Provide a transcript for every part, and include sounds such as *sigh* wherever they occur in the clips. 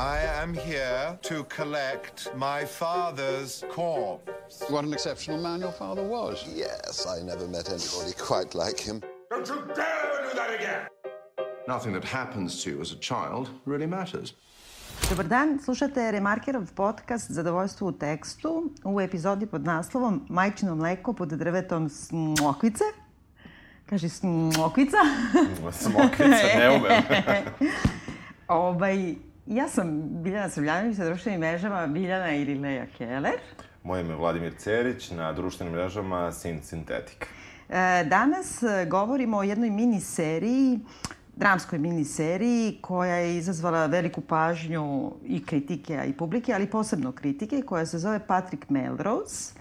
I am here to collect my father's corpse. What an exceptional man your father was. Yes, I never met anybody quite like him. Don't you dare do that again! Nothing that happens to you as a child really matters. Dobar dan, slušate Remarkerov podcast Zadovoljstvo u tekstu u epizodi pod naslovom Majčino mleko pod drvetom smokvice. Kaže smokvica. Smokvica, ne umem. *laughs* ovaj, ja sam Biljana Srbljanović sa društvenim mrežama Biljana Irileja Keller. Moje ime je Vladimir Cerić, na društvenim mrežama Sin Sintetik. E, danas e, govorimo o jednoj mini seriji dramskoj miniseriji koja je izazvala veliku pažnju i kritike, a i publike, ali posebno kritike, koja se zove Patrick Melrose.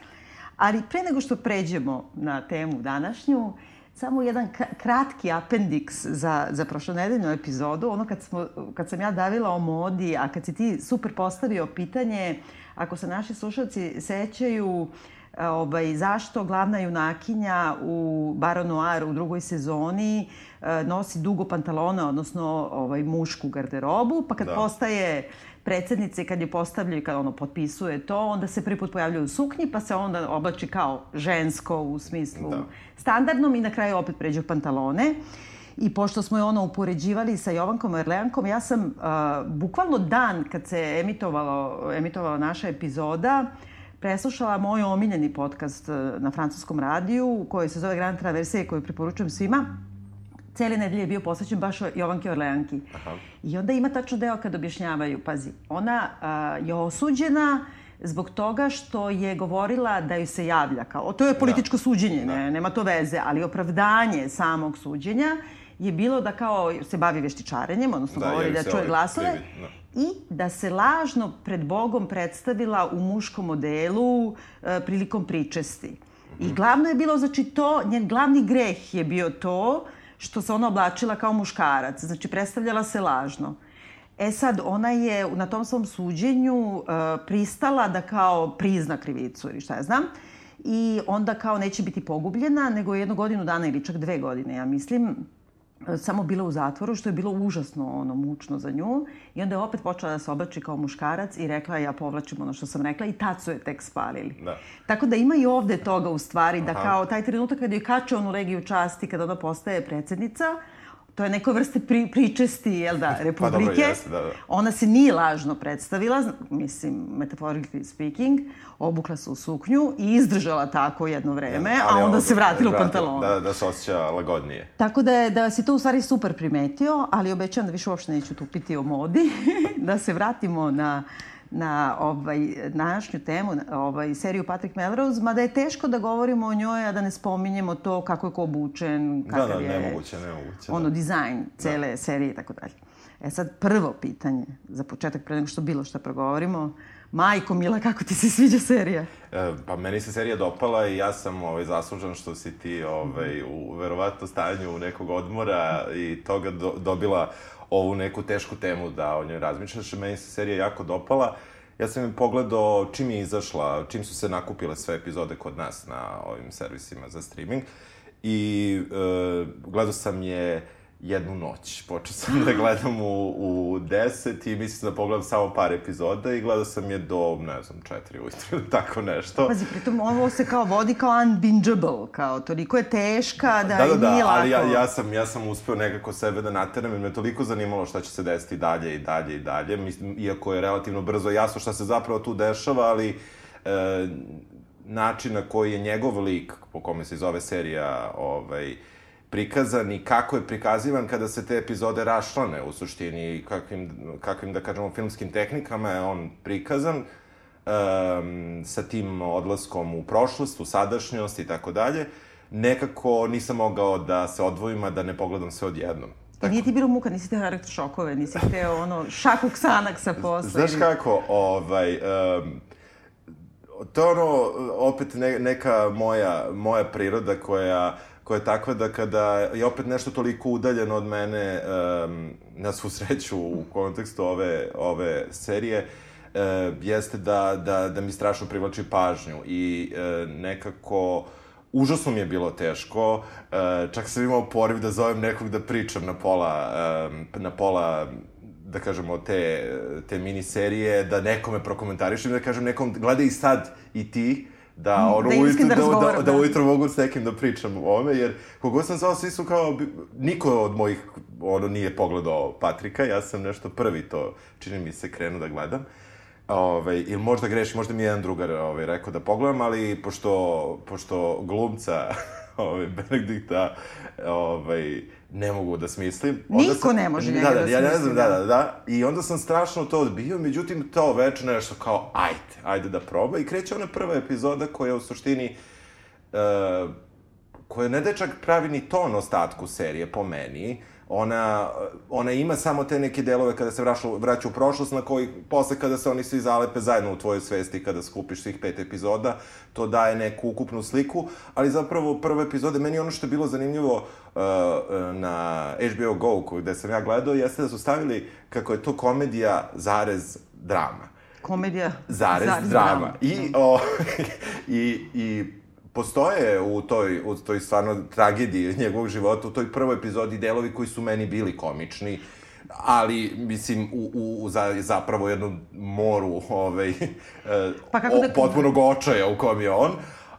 Ali pre nego što pređemo na temu današnju, samo jedan kratki apendiks za, za prošlonedeljnu epizodu, ono kad, smo, kad sam ja davila o modi, a kad si ti super postavio pitanje, ako se naši slušalci sećaju ovaj, zašto glavna junakinja u Baronoir u drugoj sezoni e, nosi dugo pantalone, odnosno ovaj, mušku garderobu, pa kad da. postaje predsednice, kad je postavljaju, kad ono potpisuje to, onda se prvi put pojavljaju u suknji, pa se onda oblači kao žensko u smislu da. standardnom i na kraju opet pređe u pantalone. I pošto smo je ono upoređivali sa Jovankom Erleankom, ja sam uh, bukvalno dan kad se emitovalo, emitovala naša epizoda, preslušala moj omiljeni podcast na francuskom radiju, koji se zove Grand Traverse, koju preporučujem svima cele nedelje je bio posvećen baš Jovanki Orleanki. Aha. I onda ima tačno deo kad objašnjavaju, pazi, ona a, je osuđena zbog toga što je govorila da ju se javlja kao, to je političko da. suđenje, da. ne, nema to veze, ali opravdanje samog suđenja je bilo da kao se bavi veštičarenjem, odnosno da, govori da čuje ovaj glasove, da. i da se lažno pred Bogom predstavila u muškom modelu e, prilikom pričesti. Mm -hmm. I mhm. glavno je bilo, znači to, njen glavni greh je bio to što se ona oblačila kao muškarac, znači predstavljala se lažno. E sad, ona je na tom svom suđenju uh, pristala da kao prizna krivicu ili šta ja znam. I onda kao neće biti pogubljena, nego jednu godinu dana ili čak dve godine, ja mislim, samo bila u zatvoru, što je bilo užasno ono, mučno za nju. I onda je opet počela da se oblači kao muškarac i rekla ja povlačim ono što sam rekla i tad su je tek spalili. Da. Tako da ima i ovde toga u stvari, da Aha. kao taj trenutak kada je kače onu legiju časti, kada ona postaje predsednica, to je neko vrste pri, pričesti, jel da, Republike. Pa dobro, jeste, da, da. Ona se nije lažno predstavila, mislim, metaphorically speaking, obukla se u suknju i izdržala tako jedno vreme, ja, a onda ovo, se vratila u pantalon. Da, da se osjeća lagodnije. Tako da, je, da si to u stvari super primetio, ali obećam da više uopšte neću tupiti o modi, *laughs* da se vratimo na na ovaj, današnju temu, ovaj, seriju Patrick Melrose, mada je teško da govorimo o njoj, a da ne spominjemo to kako je ko obučen, kakav da, da, je nemoguće, nemoguće, ono, da. dizajn cele da. serije i tako dalje. E sad, prvo pitanje, za početak, pre nego što bilo što progovorimo, Majko Mila, kako ti se sviđa serija? E, pa meni se serija dopala i ja sam ovaj, zaslužan što si ti ovaj, u verovatno stanju nekog odmora i toga do, dobila ovu neku tešku temu da o njoj razmišljaš. Meni se serija jako dopala. Ja sam im pogledao čim je izašla, čim su se nakupile sve epizode kod nas na ovim servisima za streaming. I e, gledao sam je jednu noć. Počeo sam da gledam u, u 10 i mislim da pogledam samo par epizoda i gledao sam je do, ne znam, 4 ujutru, tako nešto. Pazi, pritom ovo se kao vodi kao unbingeable, kao toliko je teška da, da, da, da, nije lako. ali ja, ja, sam, ja sam uspeo nekako sebe da nateram jer me toliko zanimalo šta će se desiti dalje i dalje i dalje. Mislim, iako je relativno brzo jasno šta se zapravo tu dešava, ali e, način na koji je njegov lik, po kome se zove serija, ovaj, prikazan i kako je prikazivan kada se te epizode rašlane u suštini kakvim, kakvim da kažemo, filmskim tehnikama je on prikazan um, sa tim odlaskom u prošlost, u sadašnjost i tako dalje. Nekako nisam mogao da se odvojim, a da ne pogledam sve odjednom. Tako. Nije ti bilo muka, nisi te elektrošokove, nisi hteo ono šakog sanaksa posle. Znaš kako, ovaj, um, to je ono, opet ne, neka moja, moja priroda koja koja je takva da kada je opet nešto toliko udaljeno od mene, um, na svu sreću u kontekstu ove, ove serije, uh, jeste da, da, da mi strašno privlači pažnju i uh, nekako užasno mi je bilo teško, uh, čak sam imao poriv da zovem nekog da pričam na pola, um, na pola da kažemo, te, te miniserije, da nekome prokomentarišem, da kažem nekom, gledaj i sad i ti, da, Mm, ono, da ujutru, da, da, da, da. ujutro mogu s nekim da pričam o ovome, jer kogo sam zvao, svi su kao, niko od mojih, ono, nije pogledao Patrika, ja sam nešto prvi to, čini mi se, krenuo da gledam. Ove, ili možda greši, možda mi je jedan drugar ove, rekao da pogledam, ali pošto, pošto glumca *laughs* ove, Benedikta ovaj, ne mogu da smislim. onda Niko sam- ne može njega da, da, da ja ne smisli, znam, da. da, da, da. I onda sam strašno to odbio, međutim, to veče nešto kao, ajde, ajde da proba. I kreće ona prva epizoda koja u suštini, uh, koja ne da je čak pravi ni ton ostatku serije, po meni, ona, ona ima samo te neke delove kada se vraća, vraća u prošlost, na koji posle kada se oni svi zalepe zajedno u tvojoj svesti, kada skupiš svih pet epizoda, to daje neku ukupnu sliku, ali zapravo prve epizode, meni ono što je bilo zanimljivo uh, uh, na HBO Go, gde sam ja gledao, jeste da su stavili kako je to komedija zarez drama Komedija. zarez, drama. I, o, *laughs* i, i postoje u toj, u toj stvarno tragediji njegovog života, u toj prvoj epizodi delovi koji su meni bili komični, ali, mislim, u, u, u za, zapravo jednom moru, ovaj, *laughs* Pa kako o, da- potpunog očaja u kom je on,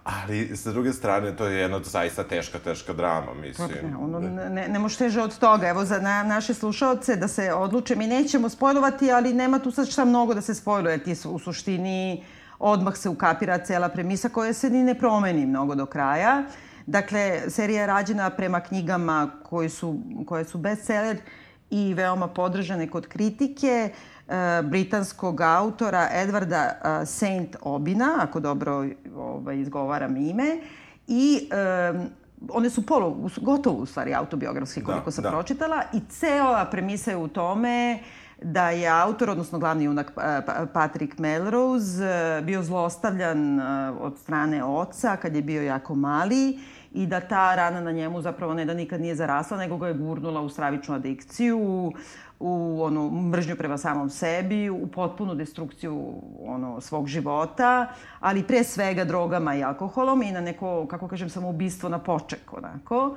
ali, sa druge strane, to je jedna zaista teška, teška drama, mislim. Ne, ono, ne, ne može teže od toga. Evo, za na, naše slušaoce da se odluče, mi nećemo spojlovati, ali nema tu sad šta mnogo da se spojluje. Ti su, u suštini odmah se ukapira cela premisa koja se ni ne promeni mnogo do kraja. Dakle, serija je rađena prema knjigama koji su, koje su bestseller i veoma podržane kod kritike e, britanskog autora Edwarda e, Saint Obina, ako dobro ovaj, izgovaram ime, i e, one su polu, gotovo u stvari autobiografski koliko Da, sam da. pročitala i cela premisa je u tome da je autor, odnosno glavni junak e, Pa- Patrick Melrose, e, bio zlostavljan e, od strane oca kad je bio jako mali i da ta rana na njemu zapravo ne da nikad nije zarasla, nego ga je gurnula u stravičnu adikciju, u onu mržnju prema samom sebi, u potpunu destrukciju ono, svog života, ali pre svega drogama i alkoholom i na neko, kako kažem, samoubistvo na poček, onako.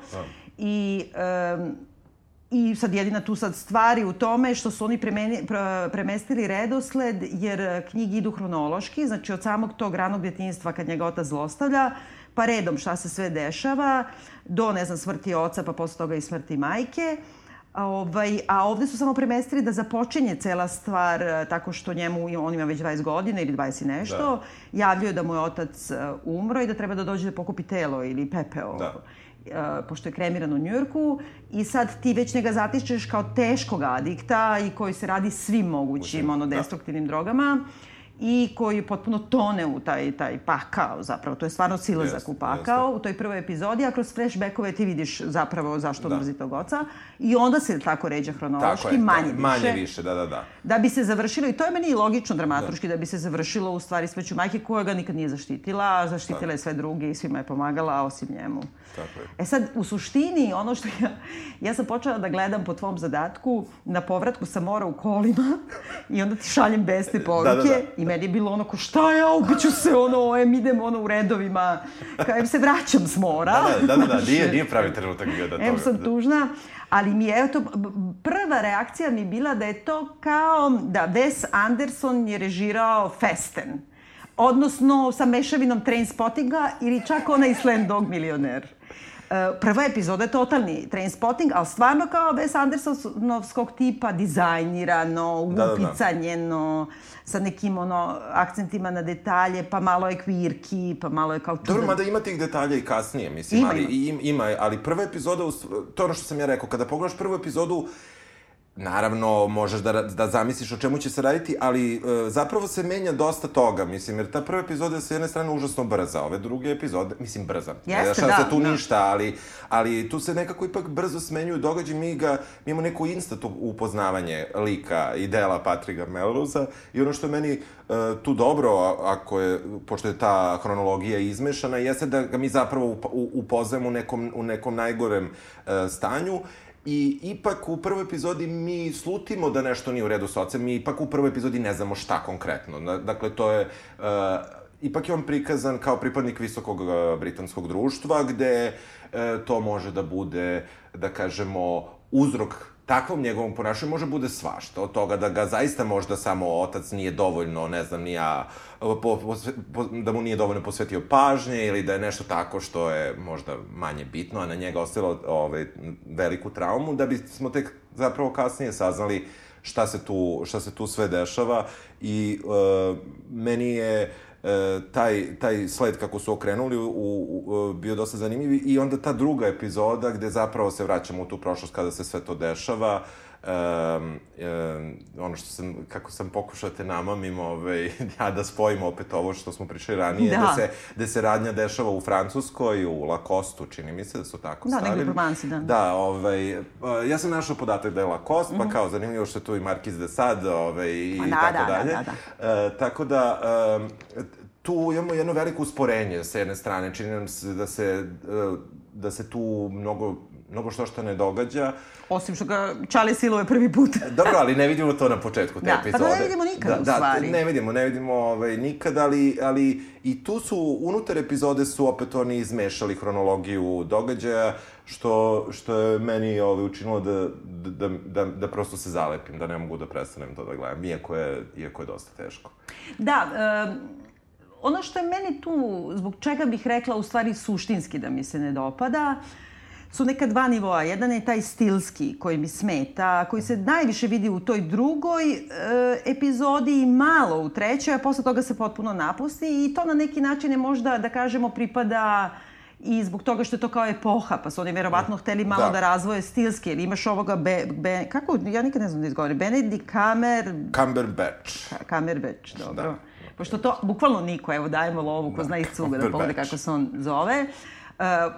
I em, I sad jedina tu sad stvari u tome što su oni premeni, pre- premestili redosled, jer e, knjigi idu hronološki, znači od samog tog ranog djetinjstva kad njega otac zlostavlja, pa redom šta se sve dešava, do, ne znam, smrti oca, pa posle toga i smrti majke. A, ovaj, a ovde su samo premestili da započinje cela stvar e, tako što njemu, on ima već 20 godina ili 20 i nešto, da. javljaju da mu je otac e, umro i da treba da dođe da pokupi telo ili pepeo Da. Uh, pošto je kremiran u Njujorku i sad ti već njega zatičeš kao teškog adikta i koji se radi svim mogućim ono, destruktivnim drogama i koji potpuno tone u taj, taj pakao zapravo. To je stvarno silazak Jeste, u pakao u toj prvoj epizodi, a kroz flashbackove ti vidiš zapravo zašto da. mrzi tog oca. I onda se tako ređa hronološki, Tako je, manje ta- više. Manje više, da, da, da. Da bi se završilo, i to je meni i logično dramaturški, da. da bi se završilo u stvari smrću majke koja ga nikad nije zaštitila, a zaštitila je sve druge i svima je pomagala, osim njemu. Tako je. E sad, u suštini, ono što ja... Ja sam počela da gledam po tvom zadatku, na povratku sa mora u kolima *laughs* i onda ti šaljem besne poruke da, da. i meni je bilo ono ko šta ja, ubiću se, ono, em, idem ono u redovima, kao em se vraćam s mora. Da, da, da, da, *laughs* nije, nije pravi trenutak bio da to... Em sam tužna, ali mi je, evo to, b- b- prva reakcija mi bila da je to kao da Wes Anderson je režirao Festen. Odnosno sa mešavinom Trainspottinga ili čak onaj Slendog milioner. E, Prva epizoda je totalni Trainspotting, ali stvarno kao Wes Andersonovskog tipa dizajnirano, Da, da, da. Sa nekim ono, akcentima na detalje, pa malo je quirky, pa malo je kao... Dobro, mada ima tih detalja i kasnije, mislim, Ima, ali, ima. ima. ima, ali prva epizoda, to je ono što sam ja rekao, kada pogledaš prvu epizodu, Naravno, možeš da, da zamisliš o čemu će se raditi, ali e, zapravo se menja dosta toga, mislim, jer ta prva epizoda je sa jedne strane užasno brza, ove druge epizode, mislim, brza. Jeste, da, se tu da. ništa, ali, ali tu se nekako ipak brzo smenjuju događaji, mi ga, mi imamo neko instant upoznavanje lika i dela Patrika Melrose-a i ono što meni e, tu dobro, ako je, pošto je ta hronologija izmešana, jeste da ga mi zapravo upoznajemo u nekom, u nekom najgorem e, stanju I ipak u prvoj epizodi mi slutimo da nešto nije u redu s ocem, mi ipak u prvoj epizodi ne znamo šta konkretno. Dakle, to je... Uh, ipak je on prikazan kao pripadnik visokog uh, britanskog društva, gde uh, to može da bude, da kažemo, uzrok takvom njegovom ponašanju može bude svašta. Od toga da ga zaista možda samo otac nije dovoljno, ne znam, ni ja, po, po, po, da mu nije dovoljno posvetio pažnje ili da je nešto tako što je možda manje bitno, a na njega ostavilo ovaj, veliku traumu, da bismo tek zapravo kasnije saznali šta se tu, šta se tu sve dešava i uh, meni je e, taj, taj sled kako su okrenuli u, u, u, bio dosta zanimljiv i onda ta druga epizoda gde zapravo se vraćamo u tu prošlost kada se sve to dešava um, um, ono što sam, kako sam pokušao te namamim, ovaj, *laughs* ja da spojimo opet ovo što smo pričali ranije, da. da, se, da se radnja dešava u Francuskoj, u Lacostu, čini mi se da su tako da, stavili. Da, negde u Provansi, da. Da, ovaj, ja sam našao podatak da je Lacoste, mm -hmm. pa mhm. kao zanimljivo što je tu i Markiz de Sade, ovaj, i da, tako da, dalje. Da, da, da. E, tako da, um, tu imamo jedno veliko usporenje sa jedne strane. Čini nam se da se, e, da se tu mnogo mnogo što što ne događa. Osim što ga Čale siluje prvi put. *laughs* Dobro, ali ne vidimo to na početku te da, epizode. Pa ne vidimo nikad da, u da, stvari. Da, ne vidimo, ne vidimo ovaj, nikad, ali, ali i tu su, unutar epizode su opet oni izmešali hronologiju događaja, što, što je meni ovaj, učinilo da, da, da, da prosto se zalepim, da ne mogu da prestanem to da gledam, iako je, iako je dosta teško. Da, um ono što je meni tu, zbog čega bih rekla u stvari suštinski da mi se ne dopada, su neka dva nivoa. Jedan je taj stilski koji mi smeta, koji se najviše vidi u toj drugoj e, epizodi i malo u trećoj, a posle toga se potpuno napusti i to na neki način je možda, da kažemo, pripada i zbog toga što je to kao epoha, pa su oni verovatno hteli malo da, da razvoje stilski, jer imaš ovoga, be, be, kako, ja nikad ne znam da izgovorim, Benedict Kamer... Cumberbatch. Cumberbatch, dobro. Da. Pošto to, bukvalno niko, evo dajemo lovu ko da, zna iz cuga da pogleda kako se on zove. Uh,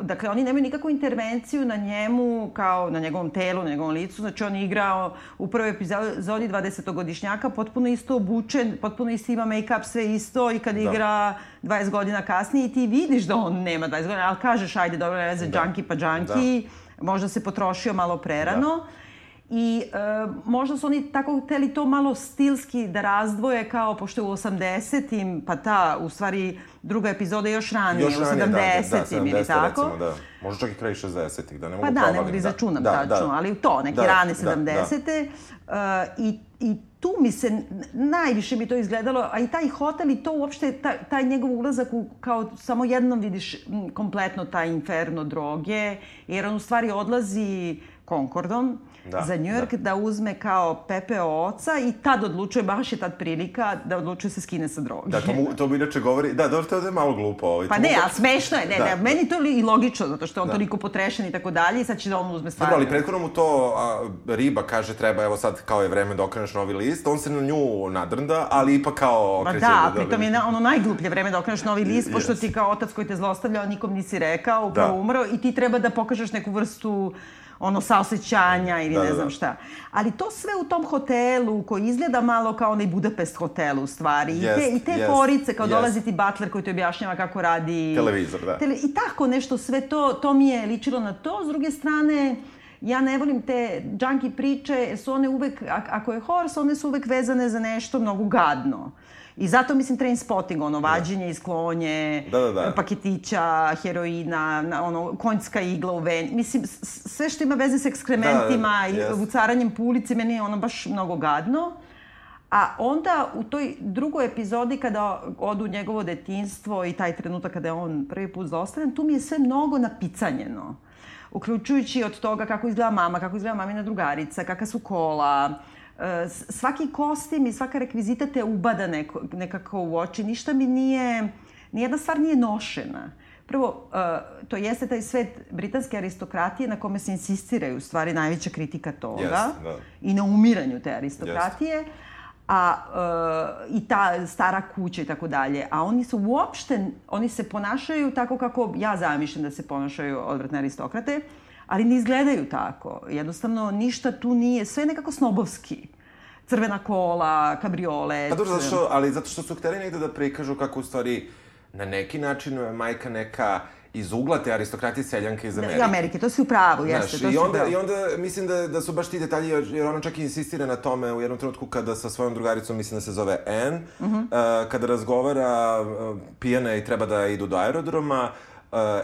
dakle, oni nemaju nikakvu intervenciju na njemu, kao na njegovom telu, na njegovom licu. Znači, on je igrao u prvoj epizodi 20-godišnjaka, potpuno isto obučen, potpuno isto ima make-up, sve isto i kad da. igra 20 godina kasnije i ti vidiš da on nema 20 godina, ali kažeš, ajde, dobro, ne znam, da. džanki pa džanki, da. možda se potrošio malo prerano. Da. I e, možda su oni tako hteli to malo stilski da razdvoje kao, pošto je u 80-im, pa ta, u stvari, druga epizoda još ranije, još ranije, u 70-im da, da, 70 ili tako. Recimo, da. Možda čak i kraj 60-ih, da ne mogu Pa da, ne mogu da izračunam da, tačno, da, ali to, neke da, rane 70-te. Da, da. Uh, i, I tu mi se, najviše mi to izgledalo, a i taj hotel i to uopšte, taj, taj njegov ulazak u, kao samo jednom vidiš kompletno taj inferno droge, jer on u stvari odlazi Concordom, da, za New York da. da uzme kao Pepe oca i tad odlučuje, baš je tad prilika da odlučuje se skine sa droge. Da, to mu, to mu inače govori, da, dobro, to je malo glupo. Ovaj, pa ne, mu... ali smešno je, ne, da. ne, meni to i logično, zato što on da. toliko potrešen i tako dalje i sad će da on uzme stvari. Dobro, ali prethodno mu to a, riba kaže treba, evo sad kao je vreme da okreneš novi list, on se na nju nadrnda, ali ipak kao okreće da, da, pritom je na, ono najgluplje vreme da okreneš novi list, pošto yes. ti kao otac koji te zlostavljao nikom nisi rekao, upravo da. umro i ti treba da pokažeš neku vrstu ono saosećanja ili da, ne da, znam da. šta. Ali to sve u tom hotelu koji izgleda malo kao onaj Budapest hotel u stvari. I te, i te yes, forice, kao yes. dolazi ti butler koji ti objašnjava kako radi... Televizor, da. Tele, I tako nešto, sve to, to mi je ličilo na to. S druge strane, ja ne volim te junkie priče, jer su one uvek, ako je horse, one su uvek vezane za nešto mnogo gadno. I zato mislim train spotting, ono, da. vađenje iz klonje, da, da, da. paketića, heroina, ono, konjska igla u veni. Mislim, sve što ima veze s ekskrementima da, da, da. i yes. ucaranjem po ulici, meni je ono baš mnogo gadno. A onda u toj drugoj epizodi kada odu njegovo detinstvo i taj trenutak kada je on prvi put zostavljen, tu mi je sve mnogo napicanjeno. Uključujući od toga kako izgleda mama, kako izgleda mamina drugarica, kakva su kola, svaki kostim i svaka rekvizita te ubada neko, nekako u oči. Ništa mi nije, nijedna stvar nije nošena. Prvo, uh, to jeste taj svet britanske aristokratije na kome se insistiraju, u stvari, najveća kritika toga yes, da. i na umiranju te aristokratije. Yes. A, uh, i ta stara kuća i tako dalje. A oni su uopšte, oni se ponašaju tako kako ja zamišljam da se ponašaju odvratne aristokrate. Uh, ali ne izgledaju tako. Jednostavno, ništa tu nije, sve je nekako snobovski crvena kola, kabriole. Pa dobro, zato što, ali zato što su hteli negde da prikažu kako u stvari na neki način majka neka iz ugla te aristokratije seljanke iz Amerike. I Amerike, to si u pravu, jeste. Znaš, to i, onda, I onda mislim da, da su baš ti detalji, jer ona čak i insistira na tome u jednom trenutku kada sa svojom drugaricom, mislim da se zove Anne, uh -huh. uh, kada razgovara uh, pijana i treba da idu do aerodroma, uh,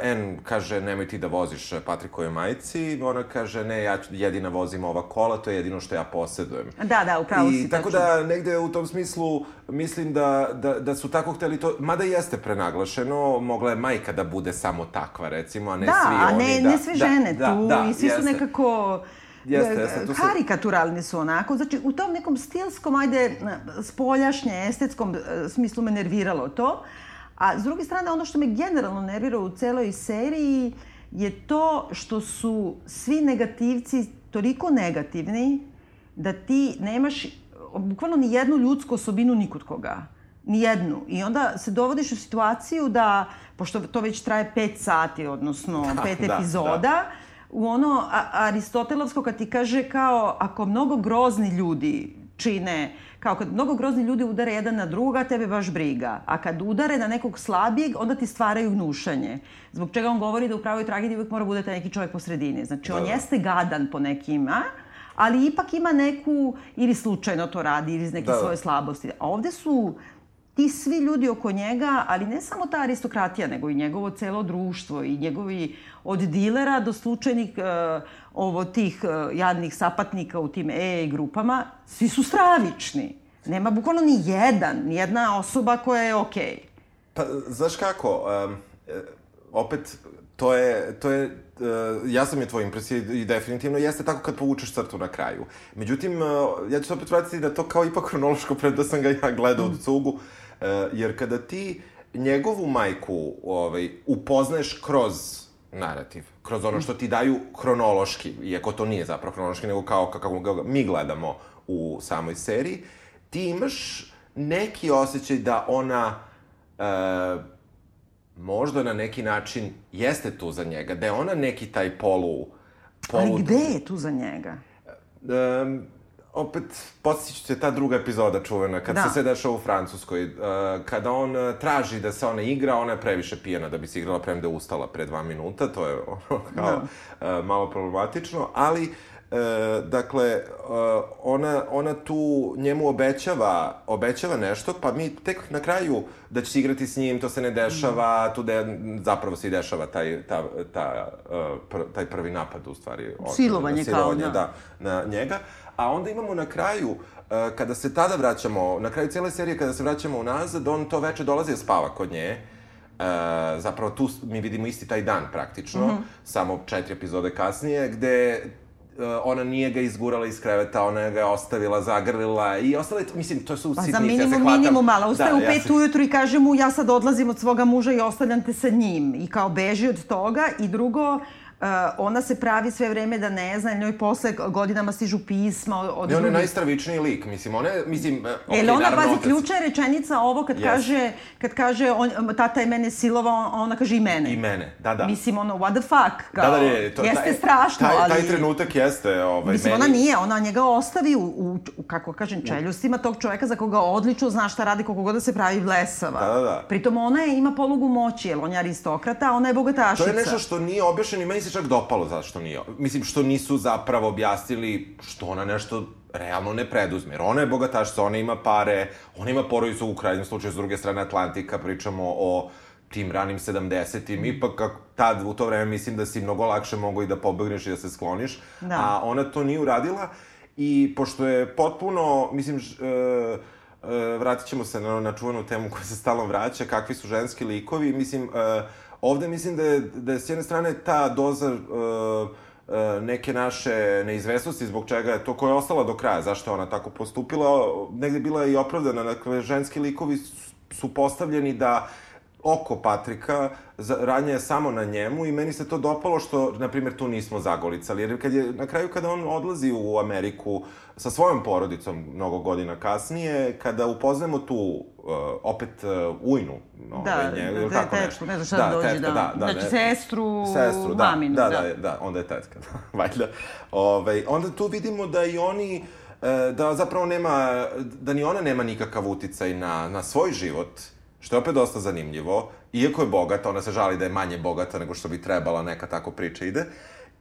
N kaže, nemoj ti da voziš Patrikove majici, ona kaže, ne, ja jedina vozim ova kola, to je jedino što ja posedujem. Da, da, upravo si I tako tačno. da, negde u tom smislu, mislim da, da, da su tako hteli to, mada jeste prenaglašeno, mogla je majka da bude samo takva, recimo, a ne da, svi a oni. ne, da, ne sve da, žene da, tu da, i svi jeste. su nekako Jeste, jeste, tu se- karikaturalni su onako, znači u tom nekom stilskom, ajde, spoljašnje, estetskom e, smislu me nerviralo to, a s druge strane ono što me generalno nervira u celoj seriji je to što su svi negativci toliko negativni da ti nemaš bukvalno ni jednu ljudsku osobinu ni kod koga. Ni jednu. I onda se dovodiš u situaciju da, pošto to već traje pet sati, odnosno pet da, epizoda, u ono a, Aristotelovsko kad ti kaže kao ako mnogo grozni ljudi čine, kao kad mnogo grozni ljudi udare jedan na druga, tebe baš briga. A kad udare na nekog slabijeg, onda ti stvaraju gnušanje. Zbog čega on govori da u pravoj tragediji uvek mora bude taj neki čovjek po sredini. Znači, on da. jeste gadan po nekima, ali ipak ima neku, ili slučajno to radi, ili iz neke Da, da. svoje slabosti. A ovde su ti svi ljudi oko njega, ali ne samo ta aristokratija, nego i njegovo celo društvo i njegovi od dilera do slučajnih uh, ovo tih uh, jadnih sapatnika u tim EE grupama, svi su stravični. Nema bukvalno ni jedan, ni jedna osoba koja je okej. Pa, znaš kako, um, e, opet, to je, to je, uh, ja sam je tvoj impresija i definitivno jeste tako kad povučeš crtu na kraju. Međutim, uh, ja ću se opet vratiti da to kao ipak hronološko pred da sam ga ja gledao od cugu, uh, jer kada ti njegovu majku ovaj, upoznaješ kroz narativ, kroz ono što ti daju hronološki, iako to nije zapravo hronološki, nego kao kako ga mi gledamo u samoj seriji, ti imaš neki osjećaj da ona e, možda na neki način jeste tu za njega, da je ona neki taj polu... polu Ali gde je tu za njega? Um, opet, podsjetit ću se ta druga epizoda čuvena, kad Da. se sve dešava u Francuskoj, uh, kada on uh, traži da se ona igra, ona je previše pijena da bi se igrala, premda je ustala pre dva minuta, to je *laughs* ono kao uh, malo problematično, ali uh, dakle, uh, ona, ona tu njemu obećava, obećava nešto, pa mi tek na kraju da će se igrati s njim, to se ne dešava, tu de, zapravo se i dešava taj, ta, ta, uh, pr, taj prvi napad, u stvari. on- Silovanje kao, silovanje, da. da na njega. A onda imamo na kraju, uh, kada se tada vraćamo, na kraju cijele serije kada se vraćamo unazad, on to veče dolazi da spava kod nje. Uh, zapravo tu mi vidimo isti taj dan praktično, Mhm. samo četiri epizode kasnije, gde uh, ona nije ga izgurala iz kreveta, ona ga je ostavila, zagrlila i ostale, mislim, to su Pa sitnice, za ja se minimum hvatam. minimum, ali ustaje Da, u ja pet se- ujutru i kaže mu ja sad odlazim od svoga muža i ostavljam te sa njim. I kao beži od toga. I drugo, ona se pravi sve vreme da ne zna, njoj posle godinama stižu pisma od Ne, on je drugih. najstravičniji lik, mislim, ona je, mislim, e, okej, Jel ona, pazi, otac- je rečenica ovo kad Yes. kaže, kad kaže on, tata je mene silovao, ona kaže i mene. I mene, da, da. Mislim, ono, what the fuck, kao, Da, da, ne, to, jeste taj, strašno, taj, ali... Taj trenutak jeste, ovaj, Mislim, meni... ona nije, ona njega ostavi u, u, u kako kažem, čeljustima tog čoveka za koga odlično zna šta radi, koliko god da se pravi blesava. Da, da, da. Pritom ona je, ima polugu moći, jer on je aristokrata, ona je bogatašica. To je nešto što nije objašnjeno i meni se čak dopalo zašto nije. Mislim, što nisu zapravo objasnili što ona nešto realno ne preduzme. Jer ona je bogatašica, ona ima pare, ona ima porodicu u krajnjem slučaju s druge strane Atlantika, pričamo o tim ranim 70-im, ipak kako tad, u to vreme, mislim da si mnogo lakše mogo i da pobegneš i da se skloniš, Da. a ona to nije uradila i pošto je potpuno, mislim, ž, e, e, vratit ćemo se na, na čuvenu temu koja se stalno vraća, kakvi su ženski likovi, mislim, e, ovde mislim da je, da je s jedne strane ta doza e, e, neke naše neizvesnosti zbog čega je to koja je ostala do kraja, zašto je ona tako postupila, negde bila i opravdana, dakle, ženski likovi su- postavljeni da oko Patrika, za, ranja je samo na njemu i meni se to dopalo što, na primjer, tu nismo zagolicali. Jer kad je, na kraju kada on odlazi u Ameriku sa svojom porodicom mnogo godina kasnije, kada upoznajemo tu uh, opet uh, ujnu, Da, ovaj, njega, ili da, tako nešto. ne znam šta da dođe, tetka, da. Znači, ne- sestru, sestru, da, maminu, da, da. da, da, onda je tetka, *laughs* valjda. Ovaj, onda tu vidimo da i oni, e, da zapravo nema, da ni ona nema nikakav uticaj na, na svoj život, što je opet dosta zanimljivo. Iako je bogata, ona se žali da je manje bogata nego što bi trebala, neka tako priča ide.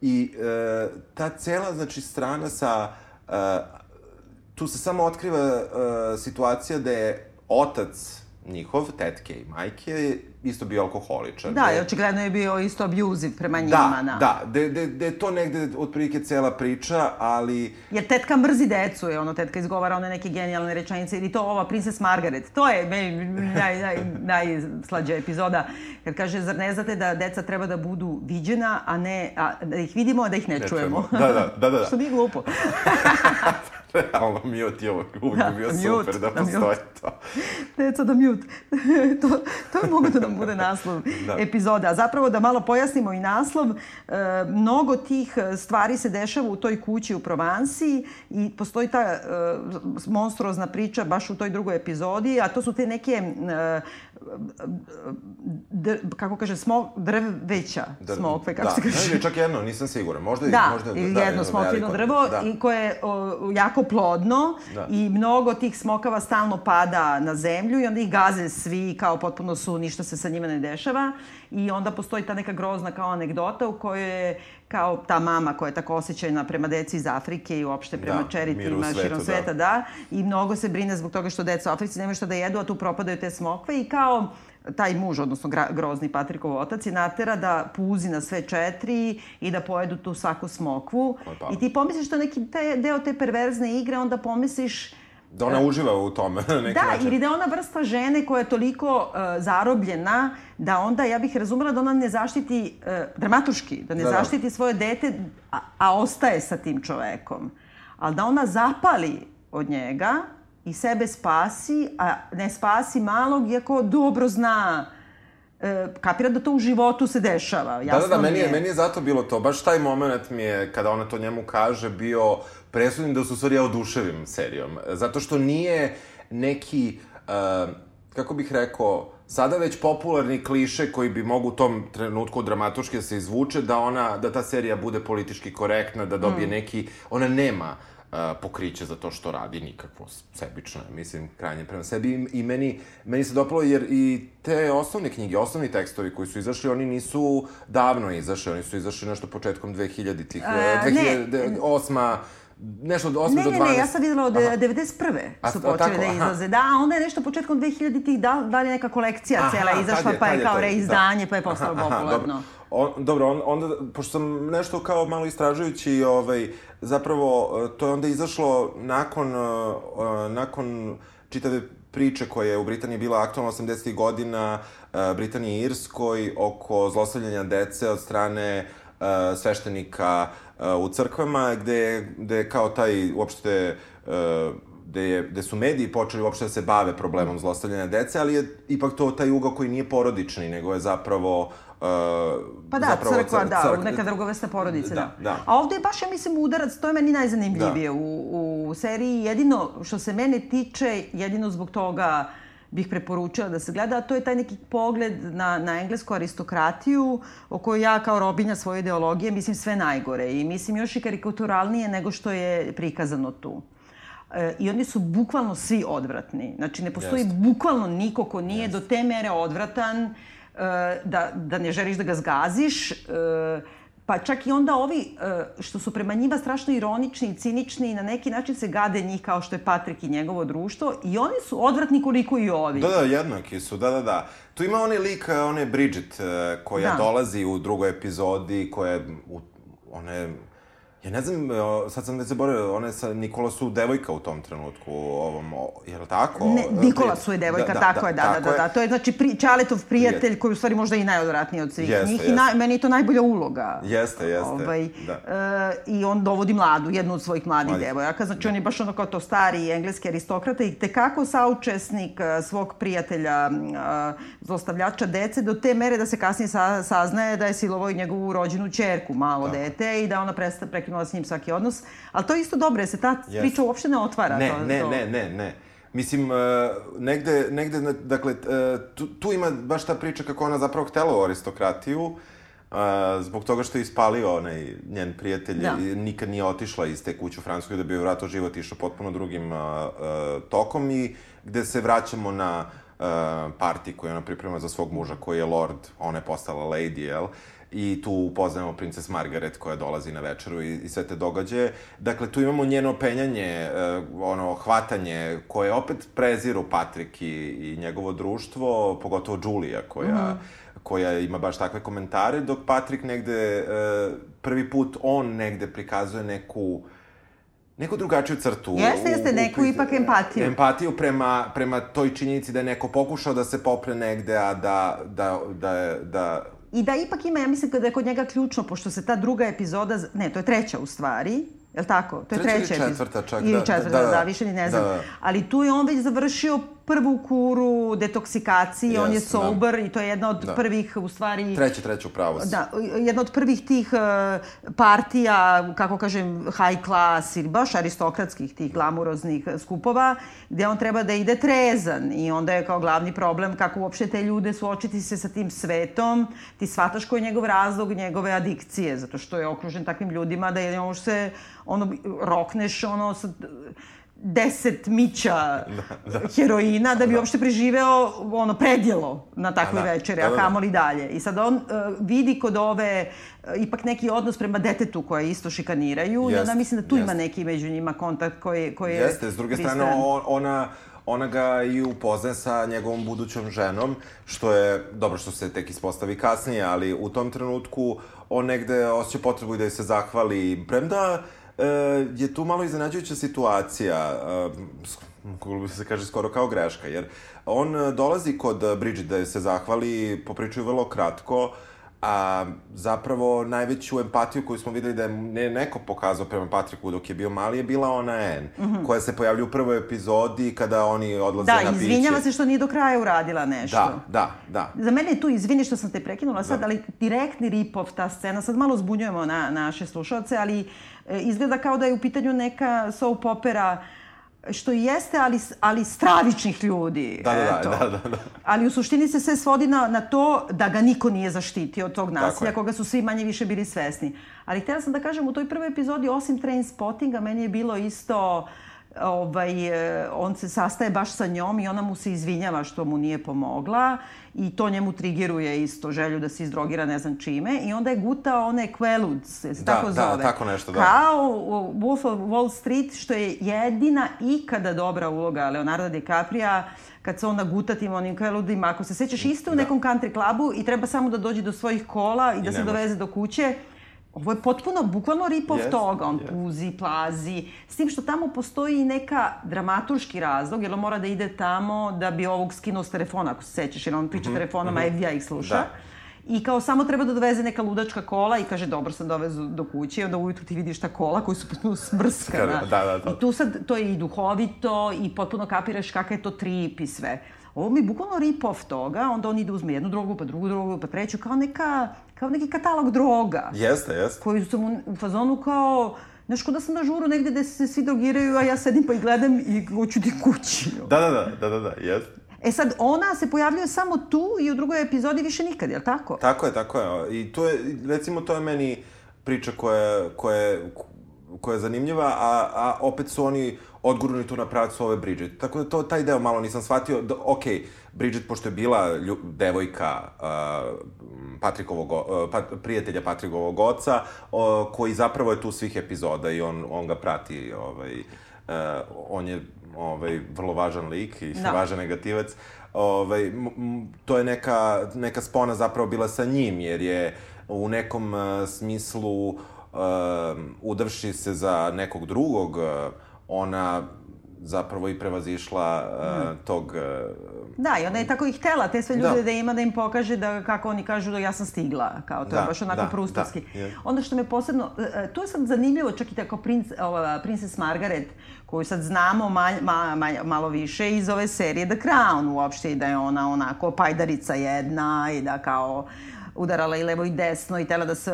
I e, ta cela, znači, strana sa... E, tu se samo otkriva e, situacija da je otac njihov, tetke i majke, isto bio alkoholičar. Da, i očigledno je bio isto abuzive prema njima. Da, da, da, da, da je to negde otprilike cela priča, ali... Jer tetka mrzi decu, je ono, tetka izgovara one neke genijalne rečenice, ili to ova Princess Margaret, to je meni naj, naj, najslađa epizoda, kad kaže, zar ne znate da deca treba da budu viđena, a ne, a, da ih vidimo, a da ih ne, Ne čujemo. čujemo. Da, da, da, da, da. *laughs* Što nije glupo. *laughs* Realno, mute je uvijek, uvijek Da, bi bio mute, super da da, mute. postoji to. Deca da mute. *laughs* to, to je mogu da nam bude naslov Da. epizoda. A zapravo da malo pojasnimo i naslov, e, mnogo tih e, stvari se dešava u toj kući u Provansi i postoji ta e, monstruozna priča baš u toj drugoj epizodi, a to su te neke e, d, kako kaže, smo, drveća smokve, kako da, se kaže? Ili čak jedno, nisam siguran. Možda, Da, možda, ili da, jedno smokvino veliko. drvo da. i koje je o, jako plodno Da. i mnogo tih smokava stalno pada na zemlju i onda ih gaze svi kao potpuno su, ništa se sa njima ne dešava i onda postoji ta neka grozna kao anegdota u kojoj je kao ta mama koja je tako osjećajna prema deci iz Afrike i uopšte prema Da, miru u čeritima svetu, širom da. sveta, da, i mnogo se brine zbog toga što deca u Africi nemaju šta da jedu, a tu propadaju te smokve i kao taj muž, odnosno grozni Patrikov otac, je natera da puzi na sve četiri i da pojedu tu svaku smokvu. I ti pomisliš što neki te, deo te perverzne igre, onda pomisliš Da ona uživa u tome *laughs* na neki da, način. ili da je ona vrsta žene koja je toliko uh, zarobljena da onda, ja bih razumela da ona ne zaštiti, uh, dramaturški, da ne Da, da. zaštiti svoje dete, a, a ostaje sa tim čovekom. Ali da ona zapali od njega i sebe spasi, a ne spasi malog, iako dobro zna e, kapira da to u životu se dešava. Da, Jasno da, da, meni mi je, meni je zato bilo to. Baš taj moment mi je, kada ona to njemu kaže, bio presudnim da se u stvari ja oduševim serijom. Zato što nije neki, uh, kako bih rekao, sada već popularni kliše koji bi mogu u tom trenutku dramatuški da se izvuče, da ona, da ta serija bude politički korektna, da dobije Mm. neki, ona nema pokriće za to što radi nikakvo sebično, mislim, krajnje prema sebi i, meni, meni se dopalo jer i te osnovne knjige, osnovni tekstovi koji su izašli, oni nisu davno izašli, oni su izašli nešto početkom 2000-ih, A, ne. 2008 nešto od 8 Ne, do ne, 12. ne, ja sam videla od Aha. 91. A, su počeli da izlaze. Da, onda je nešto početkom 2000-ih, da, da li je neka kolekcija Aha, cela izašla, je- pa je je kao taj, reizdanje, da. pa je postalo popularno. Dobro, on, dobro on, onda, pošto sam nešto kao malo istražujući, ovaj, zapravo, e, to je onda izašlo nakon, e, nakon čitave priče koja je u Britaniji bila aktualna 80. godina, e, Britaniji i Irskoj, oko zlostavljanja dece od strane e, sveštenika e, u crkvama, gde, gde kao taj uopšte e, gde, je, gde su mediji počeli uopšte da se bave problemom zlostavljanja dece, ali je ipak to taj ugao koji nije porodični, nego je zapravo... Pa da, zapravo crkva, cr- da, crk- neka drugovesta porodice, da. Da, da. A ovde je baš, ja mislim, udarac, to je meni najzanimljivije Da. u, u seriji. Jedino što se mene tiče, jedino zbog toga bih preporučila da se gleda, a to je taj neki pogled na, na englesku aristokratiju, o kojoj ja kao robinja svoje ideologije mislim sve najgore i mislim još i karikaturalnije nego što je prikazano tu. E, I oni su bukvalno svi odvratni. Znači, ne postoji Jeste. bukvalno niko ko nije do te mere odvratan da, da ne želiš da ga zgaziš. E, pa čak i onda ovi e, što su prema njima strašno ironični i cinični i na neki način se gade njih kao što je Patrik i njegovo društvo i oni su odvratni koliko i ovi. Da, da, jednaki su, da, da, da. Tu ima onaj lik, one Bridget, koja Da. dolazi u drugoj epizodi, koja je, ona je, ja ne znam, eh, sad sam već zaboravio, ona je sa Nikolasu devojka u tom trenutku, ovom, je li tako? Ne, Nikolasu je devojka, tako je, da, da, tako da, da. To je znači pri, Čaletov prijatelj koji u stvari možda i najodvratniji od svih Jeste, njih i jeste. naj, meni je to najbolja uloga. Jeste, jeste, Ovaj, da. e, I on dovodi mladu, jednu od svojih mladih Mladih. devojaka, znači on je baš ono kao to stari engleski aristokrata i tekako saučesnik e, svog prijatelja e, zlostavljača dece do te mere da se kasnije sa, saznaje da je silovao i njegovu rođenu čerku, malo dete i da ona presta, prekinula s njim svaki odnos. Ali to je isto dobro, jer se ta Jeste. priča uopšte ne otvara. Ne, to, ne, to. ne, ne, ne. Mislim, uh, negde, negde, dakle, uh, tu, tu ima baš ta priča kako ona zapravo htela u aristokratiju, uh, zbog toga što je ispalio onaj njen prijatelj Da. nikad nije otišla iz te kuće u Francuskoj da bi joj vratao život išao potpuno drugim uh, uh, tokom i gde se vraćamo na uh, parti koju ona priprema za svog muža koji je lord, ona je postala lady, jel? I tu upoznajemo princes Margaret koja dolazi na večeru i, i sve te događaje. Dakle, tu imamo njeno penjanje, uh, ono, hvatanje, koje opet preziru Patrik i, i njegovo društvo, pogotovo Julia koja... Mm -hmm koja ima baš takve komentare, dok Patrik negde, e, prvi put on negde prikazuje neku neku drugačiju crtu. Jeste, jeste, neku ipak empatiju. Empatiju prema, prema toj činjenici da je neko pokušao da se popre negde, a da, da, da, da I da ipak ima, ja mislim da je kod njega ključno, pošto se ta druga epizoda, ne, to je treća u stvari, Jel tako? To je treća, treća ili četvrta čak, ili da. četvrta, da, da, da, da, više ni ne znam. Da, da. Ali tu je on već završio prvu kuru detoksikacije, on je Jest, da. sober i to je jedna od Da. prvih, u stvari... treća, treća upravo si. Da, jedna od prvih tih uh, partija, kako kažem, high class ili baš aristokratskih tih glamuroznih skupova, gde on treba da ide trezan i onda je kao glavni problem kako uopšte te ljude suočiti se sa tim svetom, ti shvataš koji je njegov razlog njegove adikcije, zato što je okružen takvim ljudima da je ono što se, ono, rokneš ono sa deset mića *laughs* Da, heroina da bi uopšte preživeo ono predjelo na takvoj A da, večeri, da, a da, da. kamoli dalje. I sad on uh, vidi kod ove uh, ipak neki odnos prema detetu koje isto šikaniraju i Jest, onda mislim da tu ima jest. neki među njima kontakt koji, koji je Jeste, s druge strane, pristran. on, ona, ona ga i upoznaje sa njegovom budućom ženom, što je, dobro što se tek ispostavi kasnije, ali u tom trenutku on negde osjeća potrebu i da joj se zahvali. Premda e, je tu malo iznenađujuća situacija, e, kako bi se kaže skoro kao greška, jer on e, dolazi kod Bridget da se zahvali, popričaju vrlo kratko, a zapravo najveću empatiju koju smo videli da je ne, neko pokazao prema Patriku dok je bio mali je bila ona Anne, koja se pojavlja u prvoj epizodi kada oni odlaze. Da, na piće. izvinjava se što nije do kraja uradila nešto. Da, da, da. Za mene je tu, izvini što sam te prekinula sad, Da. ali direktni rip-off ta scena, sad malo zbunjujemo na, naše slušalce, ali e, izgleda kao da je u pitanju neka soap opera što i jeste, ali, ali stravičnih ljudi. Da, da, da, eto. da, da, da. Ali u suštini se sve svodi na, na to da ga niko nije zaštitio od tog nasilja, koga su svi manje više bili svesni. Ali htjela sam da kažem, u toj prvoj epizodi, osim train spottinga, meni je bilo isto ovaj, e, on se sastaje baš sa njom i ona mu se izvinjava što mu nije pomogla i to njemu trigeruje isto želju da se izdrogira ne znam čime i onda je gutao one Quelud, se se Da, tako da, zove. tako nešto, da. Kao Wolf of Wall Street, što je jedina ikada dobra uloga Leonardo DiCapria kad se on naguta tim onim Queludima. Ako se sećaš, isto u nekom country klubu i treba samo da dođe do svojih kola i da I se ne može. doveze do kuće. Ovo je potpuno, bukvalno rip-off Jest, toga. On jest. puzi, plazi. S tim što tamo postoji i neka dramaturški razlog, jer on mora da ide tamo da bi ovog skinuo s telefona, ako se sećaš, jer on priča telefonom, a FBI ih sluša. Da. I kao samo treba da doveze neka ludačka kola i kaže dobro sam dovezu do kuće i onda ujutru ti vidiš ta kola koji su potpuno smrskana. Da, da, da. I tu sad to je i duhovito i potpuno kapiraš kakav je to trip i sve. Ovo mi je bukvalno rip-off toga, onda on ide uzme jednu drogu, pa drugu drogu, pa treću, kao, neka, kao neki katalog droga Jeste, jeste. koji su mu u fazonu kao, znaš, ko da sam na žuru negde gde se svi drogiraju, a ja sedim pa ih gledam i hoću ti kući. Da, da, da, da, da, da, jeste. E sad, ona se pojavljuje samo tu i u drugoj epizodi više nikad, jel tako? Tako je, tako je. I to je, recimo, to je meni priča koja, koja, je- koja je zanimljiva, a, a opet su oni odguruni tu na pravcu ove Bridget. Tako da to, taj deo malo nisam shvatio. Da, ok, Bridget, pošto je bila lju, devojka uh, Patrikovog, uh, pat, prijatelja Patrikovog oca, uh, koji zapravo je tu svih epizoda i on, on ga prati, ovaj, uh, on je ovaj, vrlo važan lik i Da. važan negativac. Ovaj, m, m, to je neka, neka spona zapravo bila sa njim, jer je u nekom uh, smislu uh, udavši se za nekog drugog, uh, ona zapravo i prevazišla uh, tog... Uh, Da, i ona je tako i htela te sve ljude Da. da, ima da im pokaže da, kako oni kažu da ja sam stigla, kao to je Da, baš onako da, prustovski. da, je. Onda što me posebno, e, e, tu je sad zanimljivo čak i tako princ, ova, Princess Margaret, koju sad znamo malj, ma, ma, malo više iz ove serije The Crown uopšte i da je ona onako pajdarica jedna i da kao udarala i levo i desno i tela da se